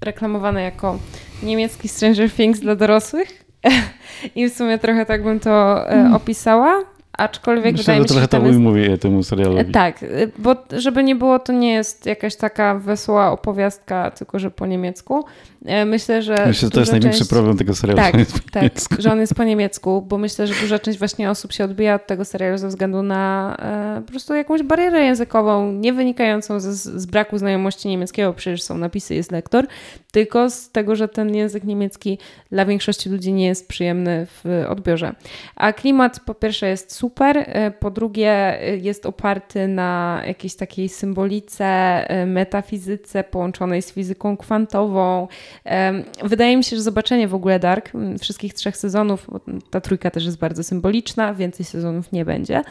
reklamowane jako niemiecki Stranger Things dla dorosłych. I w sumie trochę tak bym to opisała Aczkolwiek Myślę, wydaje mi się, trochę że tam jest... temu serialowi. Tak, y, bo żeby nie było, to nie jest jakaś taka wesoła opowiastka, tylko że po niemiecku. E, Myślę, że. Myślę, że to jest duża największy część... problem tego serialu. Tak, tak, że on jest po niemiecku, bo myślę, że duża część właśnie osób się odbija od tego serialu ze względu na e, po prostu jakąś barierę językową, nie wynikającą z, z braku znajomości niemieckiego, przecież są napisy, jest lektor, tylko z tego, że ten język niemiecki dla większości ludzi nie jest przyjemny w odbiorze. A klimat po pierwsze jest super, e, po drugie e, jest oparty na jakiejś takiej symbolice, e, metafizyce połączonej z fizyką kwantową. Wydaje mi się, że zobaczenie w ogóle Dark, wszystkich trzech sezonów, ta trójka też jest bardzo symboliczna, więcej sezonów nie będzie,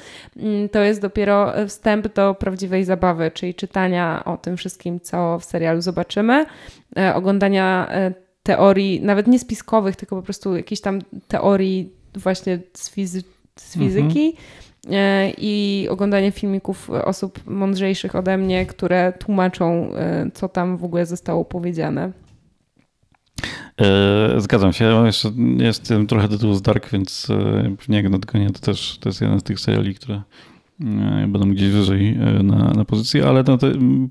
to jest dopiero wstęp do prawdziwej zabawy, czyli czytania o tym wszystkim, co w serialu zobaczymy, oglądania teorii, nawet nie spiskowych, tylko po prostu jakichś tam teorii właśnie z, fizy- z Mhm. fizyki. e, I oglądanie filmików osób mądrzejszych ode mnie, które tłumaczą, e, co tam w ogóle zostało powiedziane. E, Zgadzam się. Jeszcze jestem trochę tytułu z Dark, więc pewnie jak nadgonię, to też to jest jeden z tych seriali, które będą gdzieś wyżej na, na pozycji, ale no to, mm,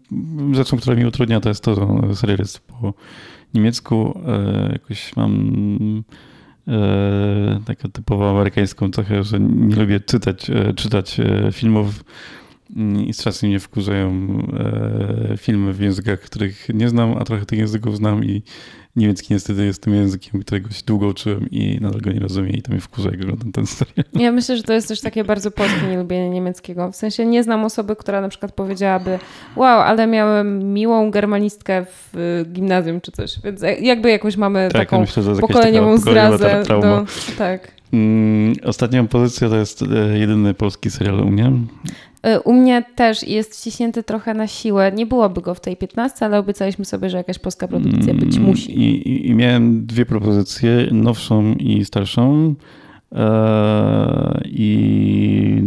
rzeczą, która mi utrudnia, to jest to, że serial jest po niemiecku. Jakoś mam taką typowo amerykańską cechę, że nie lubię czytać, e, czytać e, filmów. Mm, i strasznie mnie wkurzają e, filmy w językach, których nie znam, a trochę tych języków znam i niemiecki niestety jest tym językiem, którego się długo uczyłem i nadal go nie rozumiem i to mnie wkurza, jak oglądam ten serial. Ja myślę, że to jest też takie bardzo polskie nielubienie niemieckiego. W sensie nie znam osoby, która na przykład powiedziałaby wow, ale miałem miłą germanistkę w y, gimnazjum czy coś. Więc jakby jakoś mamy Tak, taką myślę, pokoleniową taka zrazę. Do, tak. Mm, Ostatnia pozycja to jest e, jedyny polski serial u mnie. Y, U mnie też jest wciśnięty trochę na siłę. Nie byłoby go w tej 15, ale obiecaliśmy sobie, że jakaś polska produkcja być Mm, musi. I, i, I miałem dwie propozycje, nowszą i starszą. E, I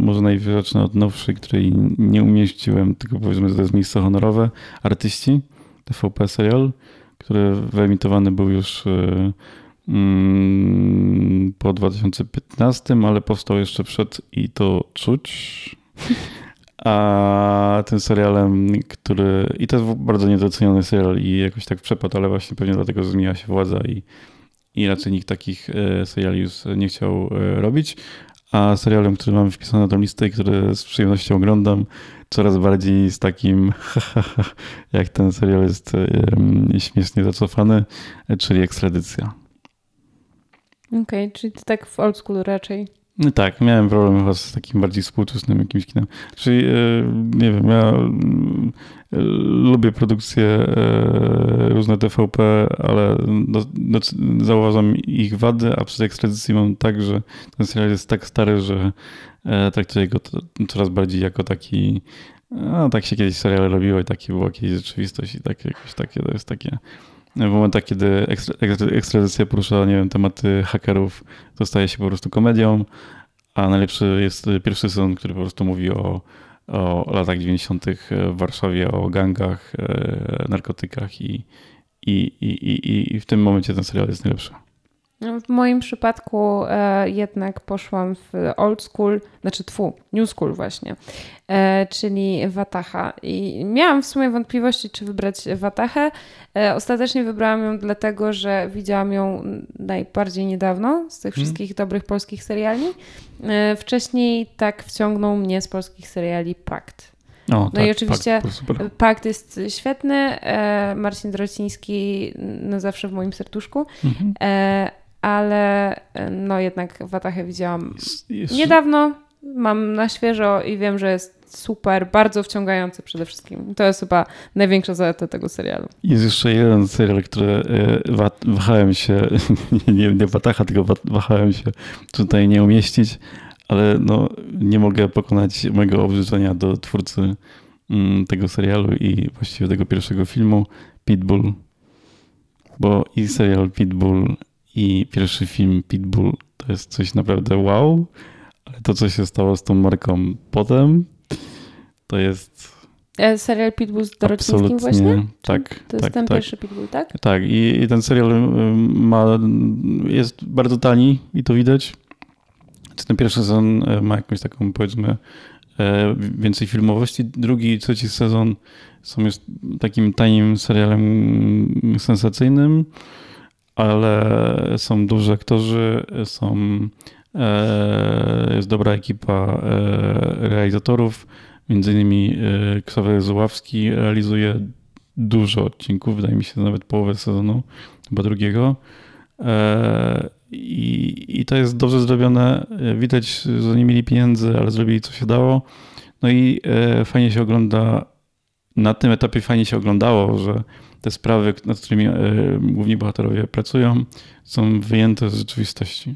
może zacznę od nowszej, której nie umieściłem, tylko powiedzmy, że to jest miejsce honorowe. Artyści, TVP serial, który wyemitowany był już e, mm, po 2015, ale powstał jeszcze przed i to czuć. A tym serialem, który. I to jest bardzo niedoceniony serial i jakoś tak przepadł, ale właśnie pewnie dlatego, że zmienia się władza i, i raczej nikt takich e, seriali już nie chciał e, robić. A serialem, który mam wpisany na tą listę i który z przyjemnością oglądam, coraz bardziej z takim jak ten serial jest e, śmiesznie zacofany, czyli ekstradycja. Okej, czyli to tak w old school raczej. No tak, miałem problem z takim bardziej współczesnym jakimś kinem. Czyli e, nie wiem, ja e, lubię produkcje e, różne TVP, ale no, no, zauważam ich wady, a przy ekstradycji mam tak, że ten serial jest tak stary, że traktuję go coraz bardziej jako taki a tak się kiedyś seriale robiło i takie była kiedyś rzeczywistość i tak jakoś takie to jest takie w momentach, kiedy ekstra, ekstra- ekstradycja porusza, nie wiem, tematy hakerów, to staje się po prostu komedią, a najlepszy jest pierwszy sezon, który po prostu mówi o, o latach 90. w Warszawie, o gangach, e, narkotykach i, i, i, i, i w tym momencie ten serial jest najlepszy. W moim przypadku e, jednak poszłam w old school, znaczy tfu, new school właśnie, e, czyli Wataha. I miałam w sumie wątpliwości, czy wybrać Watachę. E, ostatecznie wybrałam ją dlatego, że widziałam ją najbardziej niedawno z tych Hmm. wszystkich dobrych polskich seriali. E, wcześniej tak wciągnął mnie z polskich seriali Pakt. O, No i oczywiście tak, super. Pakt jest świetny. E, Marcin Drociński no zawsze w moim serduszku. Mhm. Ale e, no jednak Watachę widziałam Jest- jest- niedawno, mam na świeżo i wiem, że jest super, bardzo wciągający przede wszystkim. To jest chyba największa zaleta tego serialu. Jest jeszcze jeden serial, który e, wa- wahałem się, nie, nie Watacha, tylko wa- wahałem się tutaj nie umieścić, ale no, nie mogę pokonać mojego obrzydzenia do twórcy mm, tego serialu i właściwie tego pierwszego filmu, Pitbull. Bo i serial Pitbull, i pierwszy film Pitbull to jest coś naprawdę wow, ale to, co się stało z tą marką potem, to jest E, serial Pitbull z Dorocińskim właśnie? Tak, To jest tak, ten tak. pierwszy Pitbull, tak? Tak, i, i ten serial ym, ma, jest bardzo tani i to widać. ten pierwszy sezon ma jakąś taką, powiedzmy, więcej filmowości. Drugi, trzeci sezon są już takim tanim serialem sensacyjnym, ale są duży aktorzy, są, jest dobra ekipa realizatorów. Między innymi Ksawery Zuławski realizuje dużo odcinków, wydaje mi się nawet połowę sezonu, chyba drugiego. E, I, I to jest dobrze zrobione. Widać, że nie mieli pieniędzy, ale zrobili co się dało. No i e, fajnie się ogląda, na tym etapie fajnie się oglądało, że te sprawy, nad którymi e, główni bohaterowie pracują, są wyjęte z rzeczywistości.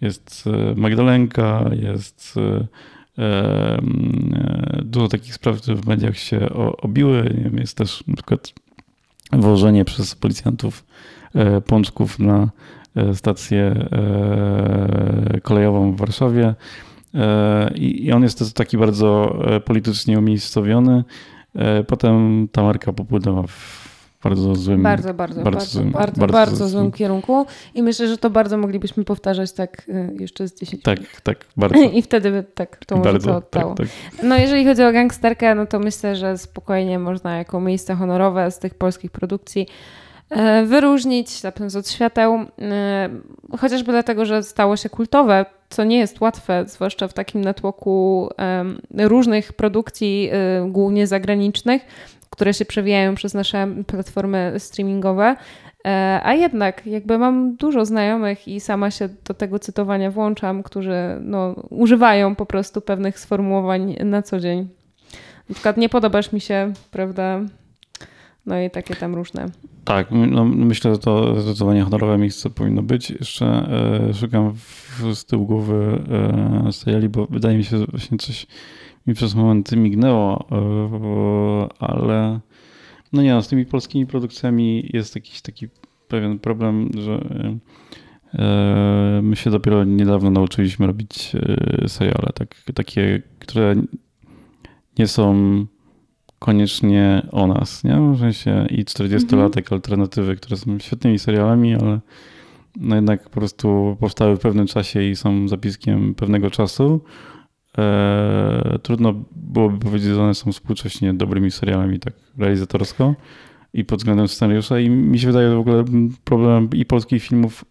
Jest Magdalenka, jest Dużo takich spraw, które w mediach się obiły. Jest też na przykład wożenie przez policjantów e, pączków na e, stację e, kolejową w Warszawie. I on jest taki bardzo politycznie umiejscowiony. Potem ta marka popłynęła w bardzo złym Bardzo, bardzo, bardzo, bardzo, złym, bardzo, bardzo, bardzo złym kierunku. I myślę, że to bardzo moglibyśmy powtarzać tak y, jeszcze z 10 Tak, lat. tak, bardzo. I wtedy by tak to może bardzo, to oddało. Tak, tak. No jeżeli chodzi o gangsterkę, no to myślę, że spokojnie można jako miejsce honorowe z tych polskich produkcji e, wyróżnić, zapewne od świateł, e, chociażby dlatego, że stało się kultowe, co nie jest łatwe, zwłaszcza w takim natłoku różnych produkcji, e, głównie zagranicznych, które się przewijają przez nasze platformy streamingowe. E, a jednak, jakby mam dużo znajomych i sama się do tego cytowania włączam, którzy no, używają po prostu pewnych sformułowań na co dzień. Na przykład nie podobasz mi się, prawda? No i takie tam różne. Tak, no myślę, że to zdecydowanie honorowe miejsce powinno być. Jeszcze e, szukam w, z tyłu głowy e, seriali, bo wydaje mi się, że właśnie coś mi przez moment mignęło, e, ale no nie, no, z tymi polskimi produkcjami jest jakiś taki pewien problem, że e, my się dopiero niedawno nauczyliśmy robić seriale, tak, takie, które nie są koniecznie o nas, nie? W sensie i 40-latek mhm. alternatywy, które są świetnymi serialami, ale no jednak po prostu powstały w pewnym czasie i są zapiskiem pewnego czasu. E, trudno byłoby powiedzieć, że one są współcześnie dobrymi serialami tak realizatorsko i pod względem scenariusza i mi się wydaje, że w ogóle problem i polskich filmów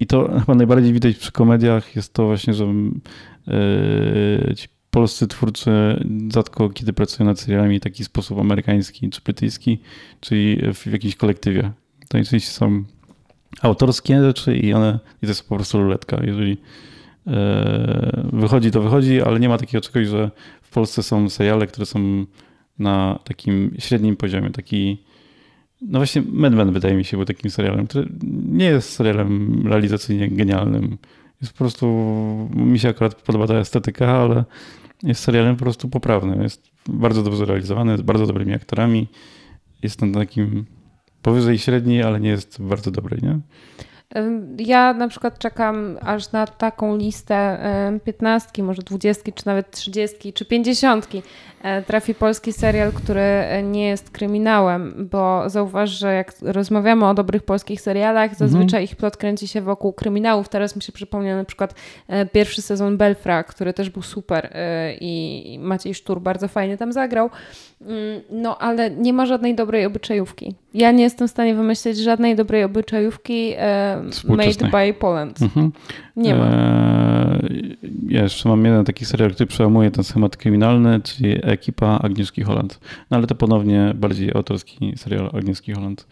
i to chyba najbardziej widać przy komediach jest to właśnie, że e, ci polscy twórcy rzadko kiedy pracują nad serialami w taki sposób amerykański czy brytyjski, czyli w jakimś kolektywie. To najczęściej są autorskie rzeczy i one i to jest po prostu ruletka. Jeżeli E, wychodzi to wychodzi, ale nie ma takiego czegoś, że w Polsce są seriale, które są na takim średnim poziomie. Taki, no właśnie Mad Men wydaje mi się był takim serialem, który nie jest serialem realizacyjnie genialnym. Jest po prostu, mi się akurat podoba ta estetyka, ale jest serialem po prostu poprawnym. Jest bardzo dobrze realizowany, z bardzo dobrymi aktorami. Jest na takim powyżej średniej, ale nie jest bardzo dobry, nie? Ja na przykład czekam aż na taką listę piętnastki, może dwudziestki, czy nawet trzydziestki, czy pięćdziesiątki e, trafi polski serial, który e, nie jest kryminałem, bo zauważ, że jak rozmawiamy o dobrych polskich serialach, mhm. zazwyczaj mhm. ich plot kręci się wokół kryminałów. Teraz mi się przypomniał na przykład e, pierwszy sezon Belfra, który też był super i Maciej Sztur bardzo fajnie tam zagrał. Mm, no, ale nie ma żadnej dobrej obyczajówki. Ja nie jestem w stanie wymyślić żadnej dobrej obyczajówki Made by Poland. Mhm. Nie ma. Eee, jeszcze mam jeden taki serial, który przełamuje ten schemat kryminalny, czyli ekipa Agnieszki Holland. No ale to ponownie bardziej autorski serial Agnieszki Holland,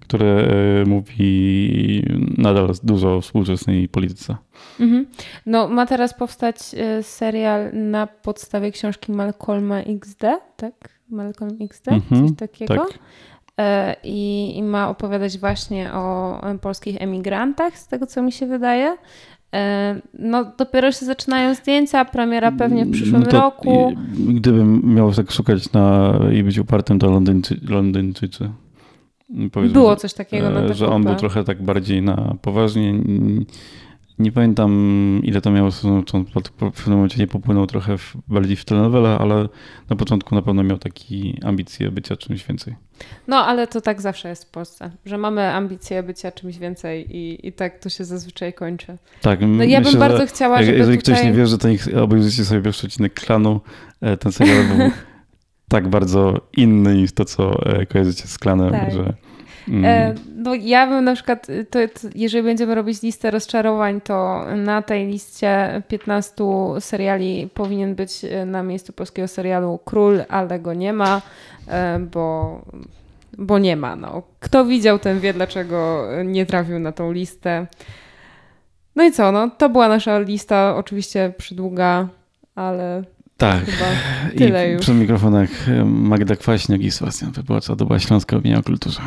który e, mówi nadal dużo o współczesnej polityce. Mhm. No, ma teraz powstać e, serial na podstawie książki Malcolma XD, tak? Malcolm XD, mhm, coś takiego. Tak. E, i, i ma opowiadać właśnie o polskich emigrantach, z tego co mi się wydaje. E, no, dopiero się zaczynają zdjęcia, premiera pewnie w przyszłym no roku. Gdybym miał tak szukać na, i być upartym, to Londyńczy, Londyńczycy. Było coś takiego. Na że on był trochę tak bardziej na poważnie. Nie pamiętam, ile to miało on w pewnym momencie nie popłynął trochę w, bardziej w telenowelę, ale na początku na pewno miał taki ambicje bycia czymś więcej. No, ale to tak zawsze jest w Polsce, że mamy ambicje bycia czymś więcej i, i tak to się zazwyczaj kończy. Tak, no ja myślę, bym bardzo chciała, żeby Jeżeli tutaj... ktoś nie wie, że to niech obejrzycie sobie pierwszy odcinek Klanu, e, ten serial był tak bardzo inny niż to, co e, kojarzycie z Klanem, tak. że... Mm. E, no ja bym na przykład, to, to, jeżeli będziemy robić listę rozczarowań, to na tej liście 15 seriali powinien być na miejscu polskiego serialu Król, ale go nie ma, bo bo nie ma. No. Kto widział, ten wie, dlaczego nie trafił na tą listę. No i co, no, to była nasza lista, oczywiście przydługa, ale tak. chyba tyle I już. przy mikrofonach Magda Kwaśniak i Sebastian Wyborca. To była Śląska Opinia o Kulturze.